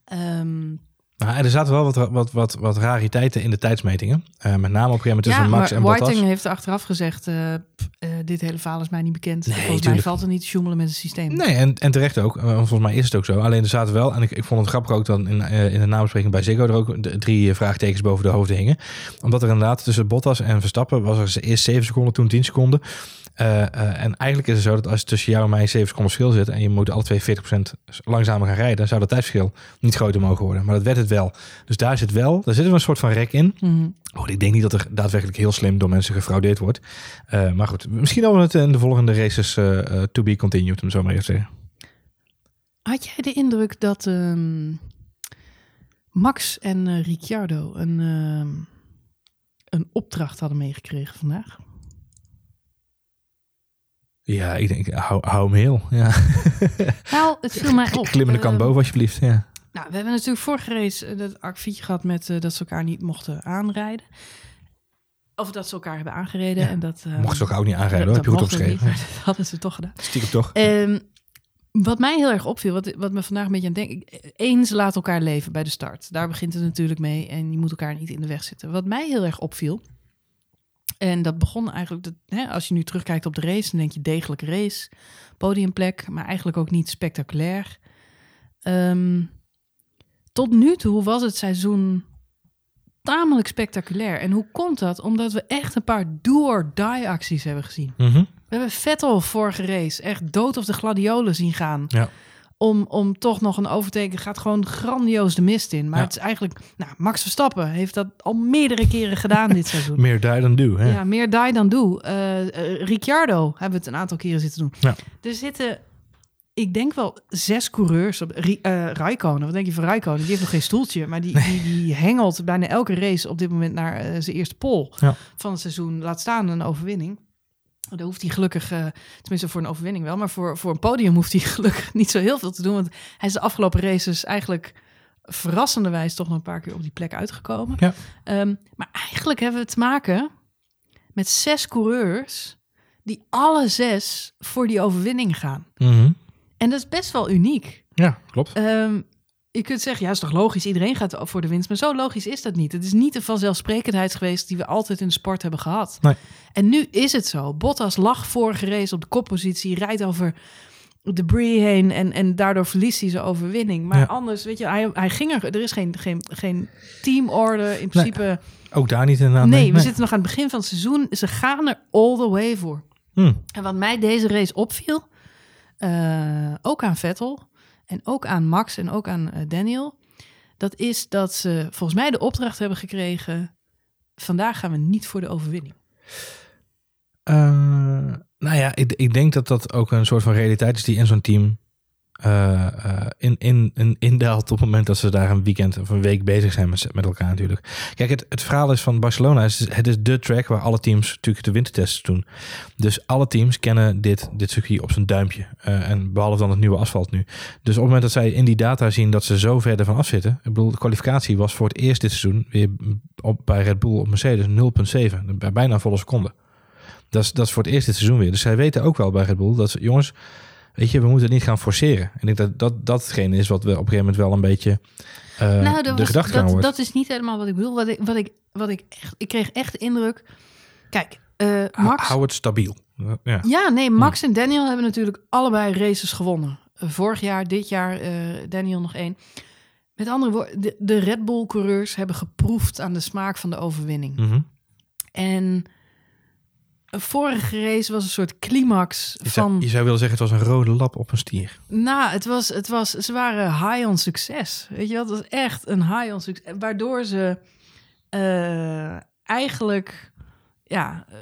Ehm, Nou, er zaten wel wat, wat, wat, wat rariteiten in de tijdsmetingen. Eh, met name op een gegeven moment tussen ja, Max maar en Bottas. Whiting heeft achteraf gezegd, eh, pff, eh, dit hele verhaal is mij niet bekend. Nee, Volgens mij valt er niet te met het systeem. Nee, en, en terecht ook. Volgens mij is het ook zo. Alleen er zaten wel, en ik, ik vond het grappig ook dan in, in de nabespreking bij Ziggo er ook drie vraagtekens boven de hoofden hingen. Omdat er inderdaad tussen Bottas en Verstappen was er eerst 7 seconden, toen 10 seconden. Eh, eh, en eigenlijk is het zo dat als tussen jou en mij 7 seconden verschil zit en je moet alle twee 40% langzamer gaan rijden, zou dat tijdverschil niet groter mogen worden. Maar dat werd het wel. Dus daar zit wel, daar zit een soort van rek in. Mhm. Oh, ik denk niet dat er daadwerkelijk heel slim door mensen gefraudeerd wordt. Eh, maar goed, misschien dat we het in de volgende races to be continued, om zo maar even te zeggen. Had jij de indruk dat ehm, Max en Ricciardo een, ehm, een opdracht hadden meegekregen vandaag? Ja, ik denk, hou, hou hem heel. Ja. Nou, het viel mij op. Klimmende kant Ehm, boven, alsjeblieft. Ja. Nou, we hebben natuurlijk vorige race eh, dat akkefietje gehad met eh, dat ze elkaar niet mochten aanrijden. Of dat ze elkaar hebben aangereden. Ja. En dat, eh, Mocht ze ook ook niet aanrijden, hoor. dat heb je goed opgeschreven. niet, dat hadden ze toch gedaan. Stiekem toch? Ehm, wat mij heel erg opviel, wat, wat me vandaag een beetje aan denk, eens laat elkaar leven bij de start. Daar begint het natuurlijk mee en je moet elkaar niet in de weg zitten. Wat mij heel erg opviel, en dat begon eigenlijk, dat, hè, als je nu terugkijkt op de race, dan denk je degelijke race, podiumplek, maar eigenlijk ook niet spectaculair. Ehm, tot nu toe was het seizoen tamelijk spectaculair. En hoe komt dat? Omdat we echt een paar do-or-die acties hebben gezien. Mhm. We hebben Vettel vorige race echt dood of de gladiolen zien gaan. Ja. Om, om toch nog een overteken. Gaat gewoon grandioos de mist in. Maar Ja. het is eigenlijk... Nou, Max Verstappen heeft dat al meerdere keren gedaan dit seizoen. Meer die dan do. Hè? Ja, meer die dan doe. Eh, eh, Ricciardo hebben we het een aantal keren zitten doen. Ja. Er zitten, ik denk wel zes coureurs op. Eh Raikkonen, wat denk je van Raikkonen? Die heeft nog geen stoeltje, maar die, die, die hengelt bijna elke race op dit moment naar eh, zijn eerste pol Ja. van het seizoen. Laat staan een overwinning. Daar hoeft hij gelukkig, eh, tenminste voor een overwinning wel, maar voor, voor een podium hoeft hij gelukkig niet zo heel veel te doen. Want hij is de afgelopen races eigenlijk verrassenderwijs toch nog een paar keer op die plek uitgekomen. Ja. Ehm, maar eigenlijk hebben we te maken met zes coureurs die alle zes voor die overwinning gaan. Mhm. En dat is best wel uniek. Ja, klopt. Ehm, je kunt zeggen, ja, is toch logisch, iedereen gaat voor de winst. Maar zo logisch is dat niet. Het is niet de vanzelfsprekendheid geweest die we altijd in de sport hebben gehad. Nee. En nu is het zo. Bottas lag vorige race op de koppositie, rijdt over debris heen en, en daardoor verliest hij zijn overwinning. Maar Ja. anders, weet je, hij, hij ging er, er is geen, geen, geen teamorde in principe. Ook daar niet inderdaad. nee, we zitten nog aan het begin van het seizoen. Ze gaan er all the way voor. Hm. En wat mij deze race opviel, eh, ook aan Vettel en ook aan Max en ook aan eh, Daniel, dat is dat ze volgens mij de opdracht hebben gekregen: vandaag gaan we niet voor de overwinning. Eh, nou ja, ik, ik denk dat dat ook een soort van realiteit is die in zo'n team eh, in, in, in, indaalt op het moment dat ze daar een weekend of een week bezig zijn met, met elkaar natuurlijk. Kijk, het, het verhaal is van Barcelona, het is de track waar alle teams natuurlijk de wintertests doen. Dus alle teams kennen dit, dit circuit op zijn duimpje. Eh, en behalve dan het nieuwe asfalt nu. Dus op het moment dat zij in die data zien dat ze zo ver ervan af zitten. Ik bedoel, de kwalificatie was voor het eerst dit seizoen weer op, bij Red Bull op Mercedes 0,7. Bij bijna volle seconde. Dat is, dat is voor het eerst dit seizoen weer. Dus zij weten ook wel bij Red Bull dat ze, jongens, weet je, we moeten het niet gaan forceren. En ik denk dat dat, dat hetgene is wat we op een gegeven moment wel een beetje nou, dat, de gedachte dat, wordt. dat is niet helemaal wat ik bedoel. Wat ik, wat ik, wat ik echt, ik kreeg echt de indruk. Kijk, Hou- Max. Hou het stabiel. Ja. Ja, nee, Max en Daniel hebben natuurlijk allebei races gewonnen. Vorig jaar, dit jaar, eh, Daniel nog één. Met andere woorden, de, de Red Bull-coureurs hebben geproefd aan de smaak van de overwinning. Mhm. En een vorige race was een soort climax je, zou, van... je zou willen zeggen, het was een rode lap op een stier. Nou, het was, het was, ze waren high on succes. Weet je? Het was echt een high on succes. Waardoor ze eh, eigenlijk ja, eh,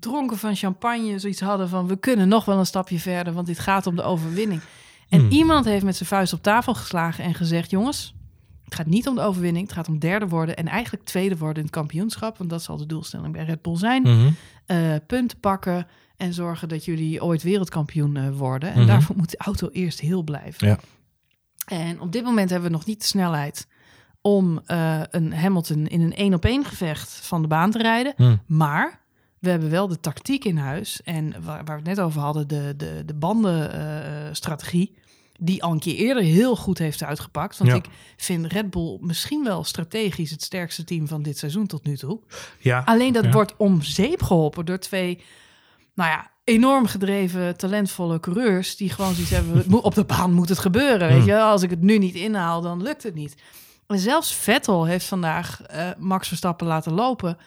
dronken van champagne zoiets hadden van... we kunnen nog wel een stapje verder, want dit gaat om de overwinning. En Hmm. iemand heeft met zijn vuist op tafel geslagen en gezegd... jongens, het gaat niet om de overwinning, het gaat om derde worden... en eigenlijk tweede worden in het kampioenschap... want dat zal de doelstelling bij Red Bull zijn Mhm. eh, punten pakken en zorgen dat jullie ooit wereldkampioen eh, worden. En Mhm. daarvoor moet de auto eerst heel blijven. Ja. En op dit moment hebben we nog niet de snelheid om eh, een Hamilton in een één op één gevecht van de baan te rijden. Hm. Maar we hebben wel de tactiek in huis. En waar, waar we het net over hadden, de, de, de bandenstrategie. Die al een keer eerder heel goed heeft uitgepakt. Want Ja. ik vind Red Bull misschien wel strategisch het sterkste team van dit seizoen tot nu toe. Ja. Alleen dat Ja. wordt om zeep geholpen door twee, nou ja, enorm gedreven, talentvolle coureurs. Die gewoon zoiets hebben, op de baan moet het gebeuren. Weet Hmm. je, als ik het nu niet inhaal, dan lukt het niet. En zelfs Vettel heeft vandaag eh, Max Verstappen laten lopen.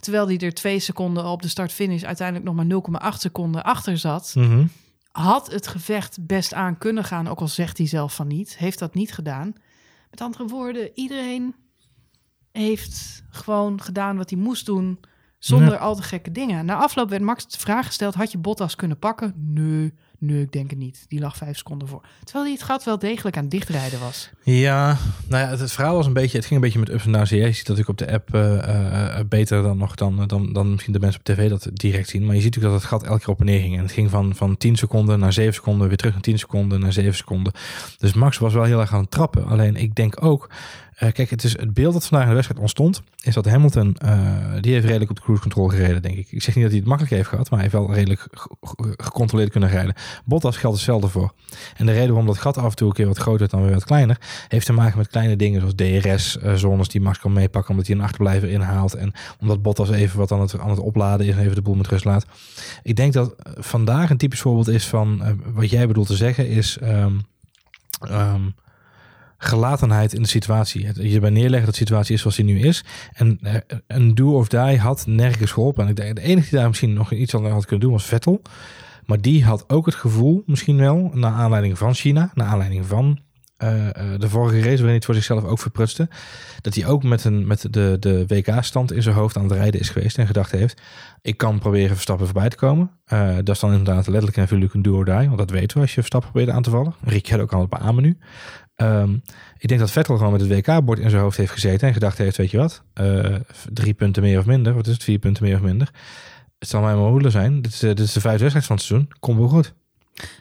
Terwijl hij er twee seconden op de start-finish uiteindelijk nog maar 0,8 seconden achter zat. Mhm. Had het gevecht best aan kunnen gaan, ook al zegt hij zelf van niet. Heeft dat niet gedaan. Met andere woorden, iedereen heeft gewoon gedaan wat hij moest doen. Zonder Ja. al te gekke dingen. Na afloop werd Max de vraag gesteld: had je Bottas kunnen pakken? Nee, nee, ik denk het niet. Die lag vijf seconden voor. Terwijl hij het gat wel degelijk aan dichtrijden was. Ja, nou ja, het, verhaal was een beetje, het ging een beetje met ups en downs. Je ziet dat ik op de app eh, eh, eh, beter dan nog dan, dan, dan misschien de mensen op tv dat direct zien. Maar je ziet natuurlijk dat het gat elke keer op en neer ging. En het ging van, van 10 seconden naar 7 seconden, weer terug naar 10 seconden, naar 7 seconden. Dus Max was wel heel erg aan het trappen. Alleen ik denk ook, eh, kijk, het is het beeld dat vandaag in de wedstrijd ontstond, is dat Hamilton, eh, die heeft redelijk op de cruise control gereden, denk ik. Ik zeg niet dat hij het makkelijk heeft gehad, maar hij heeft wel redelijk ge- ge- gecontroleerd kunnen rijden. Bottas geldt hetzelfde voor. En de reden waarom dat gat af en toe een keer wat groter dan weer wat kleiner, heeft te maken met kleine dingen zoals DRS-zones die Max kan meepakken omdat hij een achterblijver inhaalt. En omdat Bottas even wat aan het, aan het opladen is en even de boel met rust laat. Ik denk dat eh, vandaag een typisch voorbeeld is van eh, wat jij bedoelt te zeggen is ehm, ehm, gelatenheid in de situatie. Het hierbij neerleggen dat de situatie is zoals die nu is. En eh, een do of die had nergens geholpen. En de enige die daar misschien nog iets aan had kunnen doen was Vettel. Maar die had ook het gevoel, misschien wel, naar aanleiding van China, naar aanleiding van eh, eh, de vorige race, waarin hij het voor zichzelf ook verprutste, dat hij ook met, een, met de, de WK-stand in zijn hoofd aan het rijden is geweest en gedacht heeft, ik kan proberen Verstappen voorbij te komen. Dat is dan inderdaad letterlijk en figuurlijk een do or die, want dat weten we als je Verstappen probeert aan te vallen. Ricciardo kan het beamen nu. Ehm, ik denk dat Vettel gewoon met het WK-bord in zijn hoofd heeft gezeten en gedacht heeft, weet je wat, eh, drie punten meer of minder, wat is het, vier punten meer of minder. Het zal mij maar hoelen zijn. Dit is, eh, dit is de vijfde wedstrijd van het seizoen. Komt wel goed.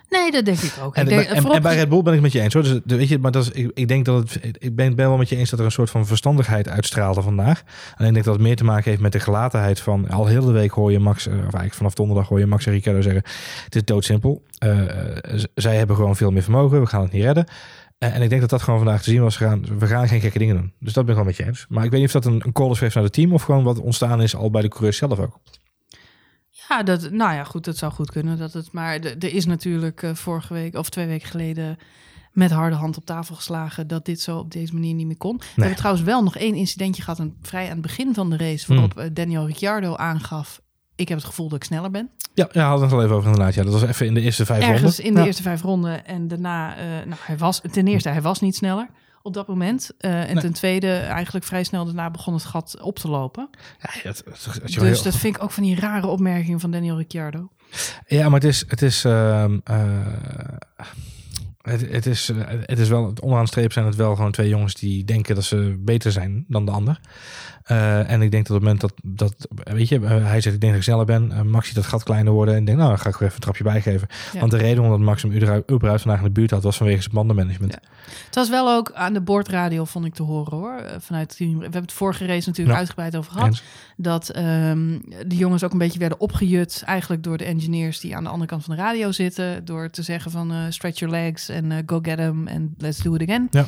Nee, dat denk ik ook. En, ik denk, en, en, voorop- bij Red Bull ben ik met je eens hoor. Dus, de- weet je, maar dat is, ik, ik denk dat het. Ik ben, ben wel met je eens dat er een soort van verstandigheid uitstraalde vandaag. Alleen ik denk dat het meer te maken heeft met de gelatenheid van. Al heel de week hoor je Max, eh, of eigenlijk vanaf donderdag hoor je Max en Ricardo zeggen: Het is doodsimpel. Eh, eh, zij hebben gewoon veel meer vermogen. We gaan het niet redden. Eh, en ik denk dat dat gewoon vandaag te zien was. We gaan, we gaan geen gekke dingen doen. Dus dat ben ik wel met je eens. Maar ik weet niet of dat een, een call is geweest naar het team. Of gewoon wat ontstaan is al bij de coureurs zelf ook. Ja, dat, nou ja, goed, dat zou goed kunnen. Dat het, maar er is natuurlijk eh, vorige week of twee weken geleden met harde hand op tafel geslagen dat dit zo op deze manier niet meer kon. We hebben trouwens wel nog één incidentje gehad, een, vrij aan het begin van de race, waarop Hmm. eh, Daniel Ricciardo aangaf, ik heb het gevoel dat ik sneller ben. Ja, ja hadden we het al even over inderdaad. Ja, dat was even in de eerste vijf Ergens ronden. in de Ja. eerste vijf ronden en daarna, eh, nou, hij was, ten eerste, hij was niet sneller op dat moment. Eh, en Nee. ten tweede, eigenlijk vrij snel daarna begon het gat op te lopen. Ja, dat, Dus dat vind ik ook van die rare opmerkingen van Daniel Ricciardo. Ja, maar het is, het is, ehm, eh, het, het is, eh, het is wel, onderaan de streep zijn het wel gewoon twee jongens die denken dat ze beter zijn dan de ander. Eh, en ik denk dat op het moment dat, dat weet je, eh, hij zegt ik denk dat ik sneller ben, Max ziet dat gat kleiner worden en denkt nou dan ga ik er even een trapje bij geven. Ja. Want de reden omdat Max hem überhaupt vandaag in de buurt had was vanwege zijn bandenmanagement. Ja. Het was wel ook aan de boordradio, vond ik te horen hoor. Vanuit. We hebben het vorige race natuurlijk uitgebreid over gehad. Eens. Dat ehm, de jongens ook een beetje werden opgejut. Eigenlijk door de engineers die aan de andere kant van de radio zitten. Door te zeggen van stretch your legs en eh, go get them en let's do it again. Ja.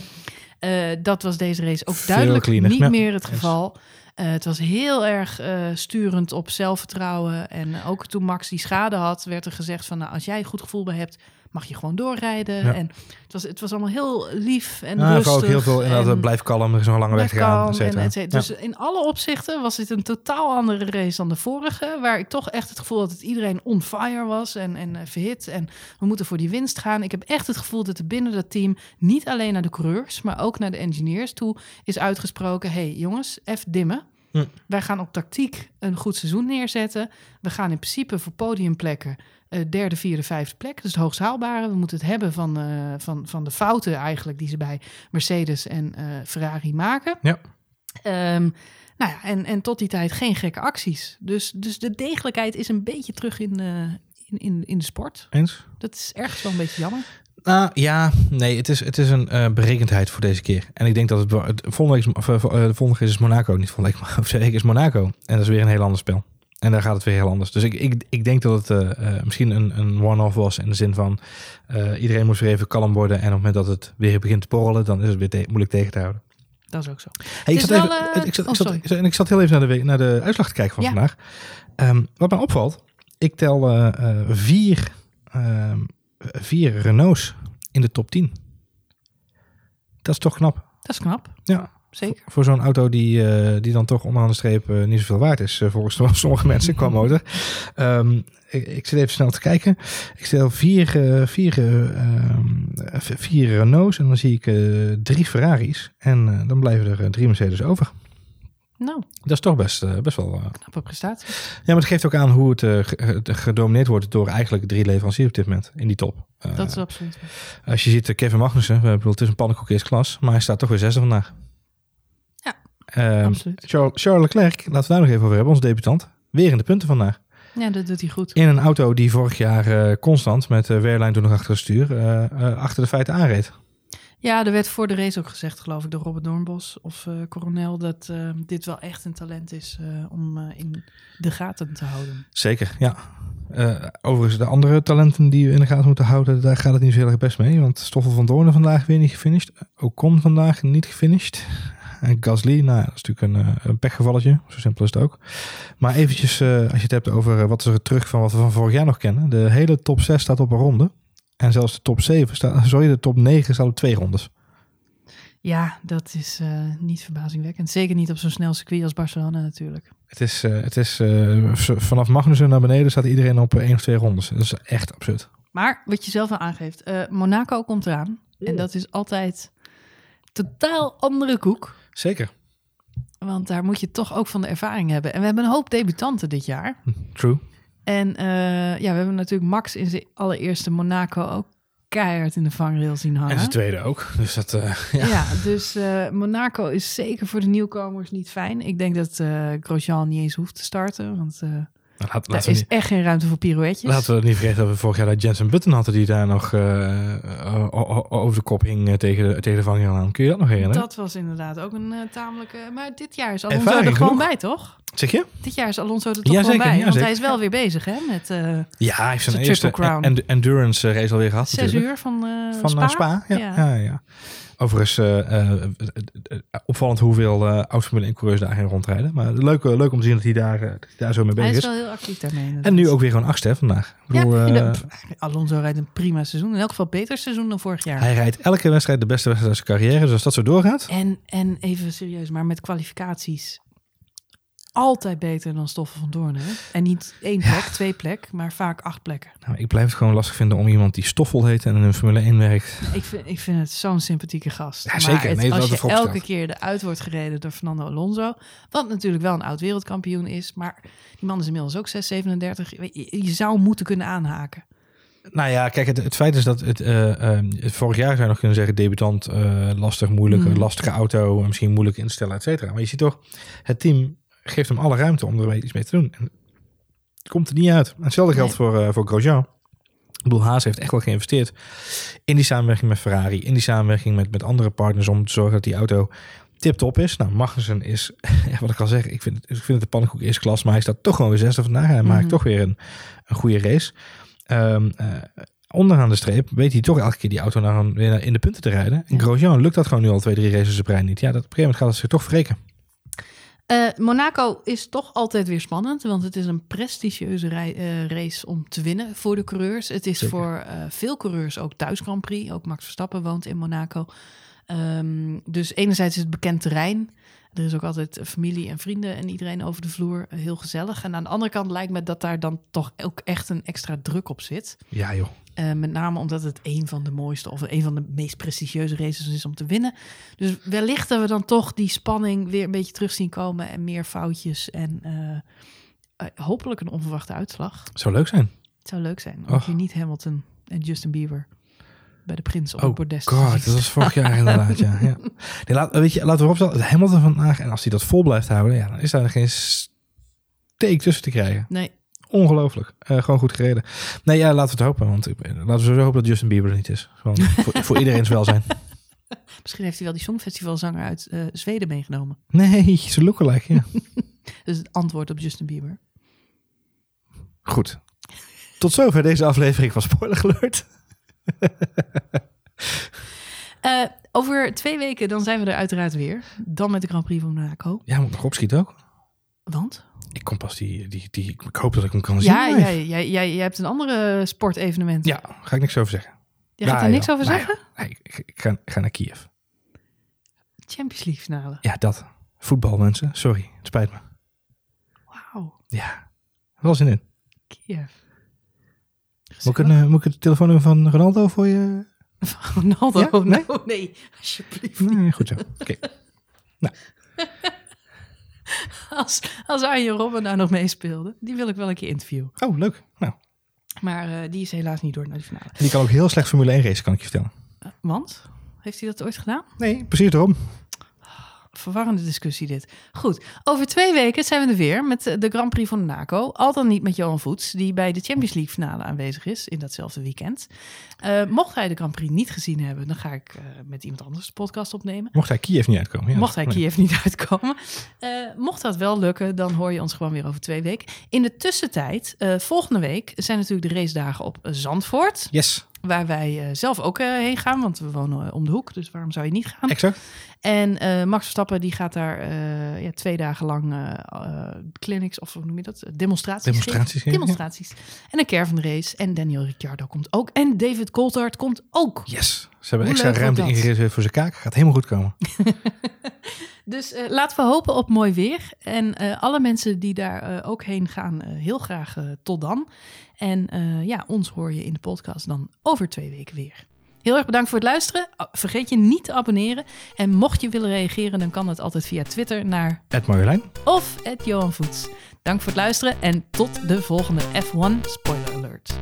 Eh, dat was deze race ook Veel duidelijk cleaner. niet Ja. meer het geval. Eh, het was heel erg sturend op zelfvertrouwen. En ook toen Max die schade had, werd er gezegd van... Nou, als jij een goed gevoel bij hebt, mag je gewoon doorrijden. Ja. En het was, het was allemaal heel lief en Ja, rustig. ook heel veel inderdaad, en blijf kalm, er is nog lange weg gaan. kalm et cetera. en et cetera. Ja. Dus in alle opzichten was dit een totaal andere race dan de vorige. Waar ik toch echt het gevoel had dat iedereen on fire was en, en eh, verhit. En we moeten voor die winst gaan. Ik heb echt het gevoel dat er binnen dat team niet alleen naar de coureurs, maar ook naar de engineers toe is uitgesproken. hey, jongens, F dimmen. Hm. Wij gaan op tactiek een goed seizoen neerzetten. We gaan in principe voor podiumplekken eh, derde, vierde, vijfde plek. Dus het hoogst haalbare. We moeten het hebben van, eh, van, van de fouten eigenlijk die ze bij Mercedes en eh, Ferrari maken. Ja. Ehm, nou ja, en, en tot die tijd geen gekke acties. Dus, dus de degelijkheid is een beetje terug in, in, in, in de sport. Eens? Dat is ergens wel een beetje jammer. Nou ja, nee, het is, het is een eh, berekendheid voor deze keer. En ik denk dat het, het volgende, week is, of, eh, de volgende keer is Monaco, niet volgende week, maar over is Monaco. En dat is weer een heel ander spel. En daar gaat het weer heel anders. Dus ik, ik, ik denk dat het eh, eh, misschien een, een one-off was in de zin van eh, iedereen moest weer even kalm worden. En op het moment dat het weer begint te porrelen, dan is het weer te- moeilijk tegen te houden. Dat is ook zo. Hey, ik, zat even, wel, eh, ik, zat, oh, ik, zat, sorry. ik zat- en ik zat heel even naar de, naar de uitslag te kijken van Ja. vandaag. Ehm, wat mij opvalt, ik tel eh, eh, vier, ehm, vier Renaults in de top 10. Dat is toch knap. Dat is knap, Ja, zeker. voor zo'n auto die, eh, die dan toch onderaan de streep eh, niet zoveel waard is, eh, volgens sommige mensen qua motor. Ehm, ik, ik zit even snel te kijken. Ik stel vier, vier, eh, ehm, vier Renaults en dan zie ik drie Ferraris. En dan blijven er drie Mercedes over. Nou, Dat is toch best, eh, best wel... eh, knappe prestatie. Ja, maar het geeft ook aan hoe het eh, gedomineerd wordt door eigenlijk drie leveranciers op dit moment in die top. Dat is absoluut. Als je ziet, Kevin Magnussen, we bedoel, het is een pannenkoek eerste klas, maar hij staat toch weer zesde vandaag. Ja, Ehm, absoluut. Charles, Charles Leclerc, laten we daar nog even over hebben, onze debutant. Weer in de punten vandaag. Ja, dat doet hij goed. In een auto die vorig jaar constant met uh, Wehrlein toen nog achter het stuur, achter de feiten aanreed. Ja, er werd voor de race ook gezegd, geloof ik, door Robert Doornbos of eh Coronel, dat eh, dit wel echt een talent is eh, om in de gaten te houden. Zeker, ja. Overigens, de andere talenten die we in de gaten moeten houden, daar gaat het niet zo heel erg best mee. Want Stoffel van Doornen vandaag weer niet gefinished. Ocon vandaag niet gefinished. En Gasly, nou dat is natuurlijk een, een pechgevalletje. Zo simpel is het ook. Maar eventjes, als je het hebt over wat is er terug van wat we van vorig jaar nog kennen. De hele top 6 staat op een ronde. En zelfs de top 7 staat, sorry, de top 9 staat op twee rondes. Ja, dat is eh, niet verbazingwekkend. Zeker niet op zo'n snel circuit als Barcelona natuurlijk. Het is, eh, het is eh, vanaf Magnussen naar beneden staat iedereen op één of twee rondes. Dat is echt absurd. Maar wat je zelf al aangeeft, Monaco komt eraan. En dat is altijd totaal andere koek. Zeker. Want daar moet je toch ook van de ervaring hebben. En we hebben een hoop debutanten dit jaar. True. En eh, ja, we hebben natuurlijk Max in zijn allereerste Monaco ook keihard in de vangrail zien hangen. En zijn tweede ook. Dus dat, eh, ja. Ja, dus eh, Monaco is zeker voor de nieuwkomers niet fijn. Ik denk dat eh Grosjean niet eens hoeft te starten. Want Nou, laat- Daar is niet, echt geen ruimte voor pirouetjes. laten we niet vergeten dat we vorig jaar dat Jensen Button hadden die daar nog eh, over de kop hing eh, tegen de, tegen de Van Kun je dat nog herinneren? Dat was inderdaad ook een eh, tamelijke... Maar dit jaar is Alonso Ervaring er gewoon genoeg. bij, toch? Zeg je? Dit jaar is Alonso er toch Ja, zeker, bij. ja, want zeker. hij is wel weer bezig, hè? Met eh, Ja, hij heeft zijn eerste en- en- endurance race alweer gehad. zes natuurlijk. uur van, Van Spa. Spa. Ja, Ja. ja. Overigens eh, eh, eh, opvallend hoeveel eh oud-Formule 1 coureurs daar gaan rondrijden. Maar leuk, leuk om te zien dat hij daar, dat hij daar zo mee Hij bezig is is. wel heel actief daarmee. En nu ook weer gewoon achtste hè, vandaag. Ik Ja, bedoel, de- Alonso rijdt een prima seizoen. In elk geval beter seizoen dan vorig jaar. hij rijdt elke wedstrijd de beste wedstrijd uit zijn carrière. Dus als dat zo doorgaat. En, en even serieus, maar met kwalificaties altijd beter dan Stoffel van Doorn. Hè? En niet één plek, twee plek, maar vaak acht plekken. Nou, ik blijf het gewoon lastig vinden om iemand die Stoffel heet en in een Formule 1 werkt. Ik vind, ik vind het zo'n sympathieke gast. Ja, maar zeker. het- Nee, als je elke keer eruit wordt gereden door Fernando Alonso, wat natuurlijk wel een oud wereldkampioen is, maar die man is inmiddels ook 6, 37. Je, zou moeten kunnen aanhaken. Nou ja, kijk, het, het feit is dat het, eh, eh, vorig jaar zou je nog kunnen zeggen debutant, eh, lastig, moeilijk, Mm. lastige auto, misschien moeilijk instellen, et cetera. Maar je ziet toch, het team geeft hem alle ruimte om er iets mee te doen. En komt er niet uit. En hetzelfde geldt Nee. voor, eh, voor Grosjean. Ik bedoel, Haas heeft echt wel geïnvesteerd in die samenwerking met Ferrari, in die samenwerking met, met andere partners om te zorgen dat die auto tip-top is. Nou, Magnussen is, ja, wat ik al zeg, ik vind, het- ik vind het de pannenkoek eerste klas, maar hij staat toch gewoon weer zesde vandaag. En hij maakt Mhm. toch weer een, een goede race. Ehm, eh, onderaan de streep weet hij toch elke keer die auto naar een, weer in de punten te rijden. En Ja. Grosjean lukt dat gewoon nu al twee, drie races op rij niet. Ja, dat, op een gegeven moment gaat het zich toch wreken. Eh, Monaco is toch altijd weer spannend, want het is een prestigieuze rij- eh, race om te winnen voor de coureurs. Het is Zeker. voor eh, veel coureurs ook thuis Grand Prix. Ook Max Verstappen woont in Monaco. Ehm, dus enerzijds is het bekend terrein. Er is ook altijd familie en vrienden en iedereen over de vloer. eh, Heel gezellig. En aan de andere kant lijkt me dat daar dan toch ook echt een extra druk op zit. Ja joh. Eh, met name omdat het een van de mooiste of een van de meest prestigieuze races is om te winnen. Dus wellicht dat we dan toch die spanning weer een beetje terug zien komen en meer foutjes en eh, hopelijk een onverwachte uitslag. Zou leuk zijn. Het zou leuk zijn Och. hier niet Hamilton en Justin Bieber bij de prins op Oh het bordes god, dat was vorig jaar inderdaad, ja. ja. Nee, laat, weet je, laten we opstellen, Hamilton vandaag, en als hij dat vol blijft houden, ja, dan is daar geen steek tussen te krijgen. Nee, Ongelooflijk. Eh, gewoon goed gereden. Nee, ja, laten we het hopen. Want ik- laten we sowieso hopen dat Justin Bieber er niet is. Gewoon voor, voor iedereen's welzijn. misschien heeft hij wel die songfestivalzanger uit eh, Zweden meegenomen. Nee, ze lookalike, ja. Dus het antwoord op Justin Bieber. Goed. Tot zover deze aflevering van Spoiler Alert. Eh, over twee weken dan zijn we er uiteraard weer. Dan met de Grand Prix van Monaco. Ja, moet nog opschieten ook. Want? Ik kom pas die, die, die... Ik hoop dat ik hem kan zien. Ja, jij, jij, jij, hebt een andere sportevenement. Ja, ga ik niks over zeggen. Je gaat Ja, er niks joh. over Nee, zeggen? Nee, ik, ik, ga, ik ga naar Kiev. Champions League finale. Ja, dat. Voetbal, mensen. Sorry, het spijt me. Wauw, Ja, wel zin in. Kiev. Moet ik, een, eh, moet ik het telefoonnummer van Ronaldo voor je? Ronaldo? Ja? Nee? Nee? Oh, nee, alsjeblieft. Nee, goed zo. Oké. Als, als Arjen Robben nou nog meespeelde, die wil ik wel een keer interviewen. Oh, leuk. Nou, Maar eh, die is helaas niet door naar de finale. die kan ook heel slecht Formule 1 racen, kan ik je vertellen. Eh, want? Heeft hij dat ooit gedaan? Nee, precies daarom. Verwarrende discussie dit. Goed, over twee weken zijn we er weer met eh, de Grand Prix van Monaco. Al dan niet met Johan Voets, die bij de Champions League finale aanwezig is in datzelfde weekend. Eh, mocht hij de Grand Prix niet gezien hebben, dan ga ik eh, met iemand anders de podcast opnemen. Mocht hij Kiev niet uitkomen. Ja, mocht hij nee. Kiev niet uitkomen. Mocht dat wel lukken, dan hoor je ons gewoon weer over twee weken. In de tussentijd, volgende week, zijn natuurlijk de racedagen op Zandvoort. Yes, Waar wij eh, zelf ook eh, heen gaan, want we wonen eh, om de hoek. Dus waarom zou je niet gaan? exact. En Max Verstappen die gaat daar ja, twee dagen lang clinics, of hoe noem je dat? Demonstraties. Demonstraties geven. geven, ja. Demonstraties. En een caravan race. En Daniel Ricciardo komt ook. En David Coulthard komt ook. Yes. Ze hebben Hoe extra ruimte ingereserveerd voor zijn kaak. Gaat helemaal goed komen. Dus laten we hopen op mooi weer. En alle mensen die daar ook heen gaan, heel graag tot dan. En eh, ja, ons hoor je in de podcast dan over twee weken weer. Heel erg bedankt voor het luisteren. Vergeet je niet te abonneren. En mocht je willen reageren, dan kan dat altijd via Twitter naar Marjolein. of Johan Voets. Dank voor het luisteren en tot de volgende F1 Spoiler Alert.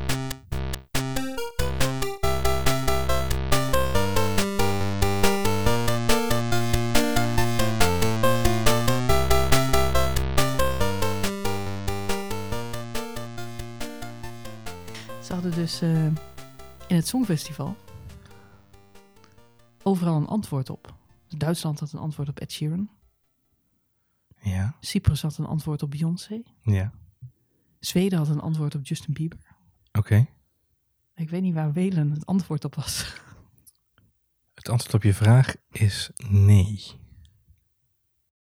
Hadden dus eh, in het Songfestival overal een antwoord op. Duitsland had een antwoord op Ed Sheeran. Ja, Cyprus had een antwoord op Beyoncé. ja. Zweden had een antwoord op Justin Bieber. Oké. Ik weet niet waar Welen het antwoord op was. Het antwoord op je vraag is nee.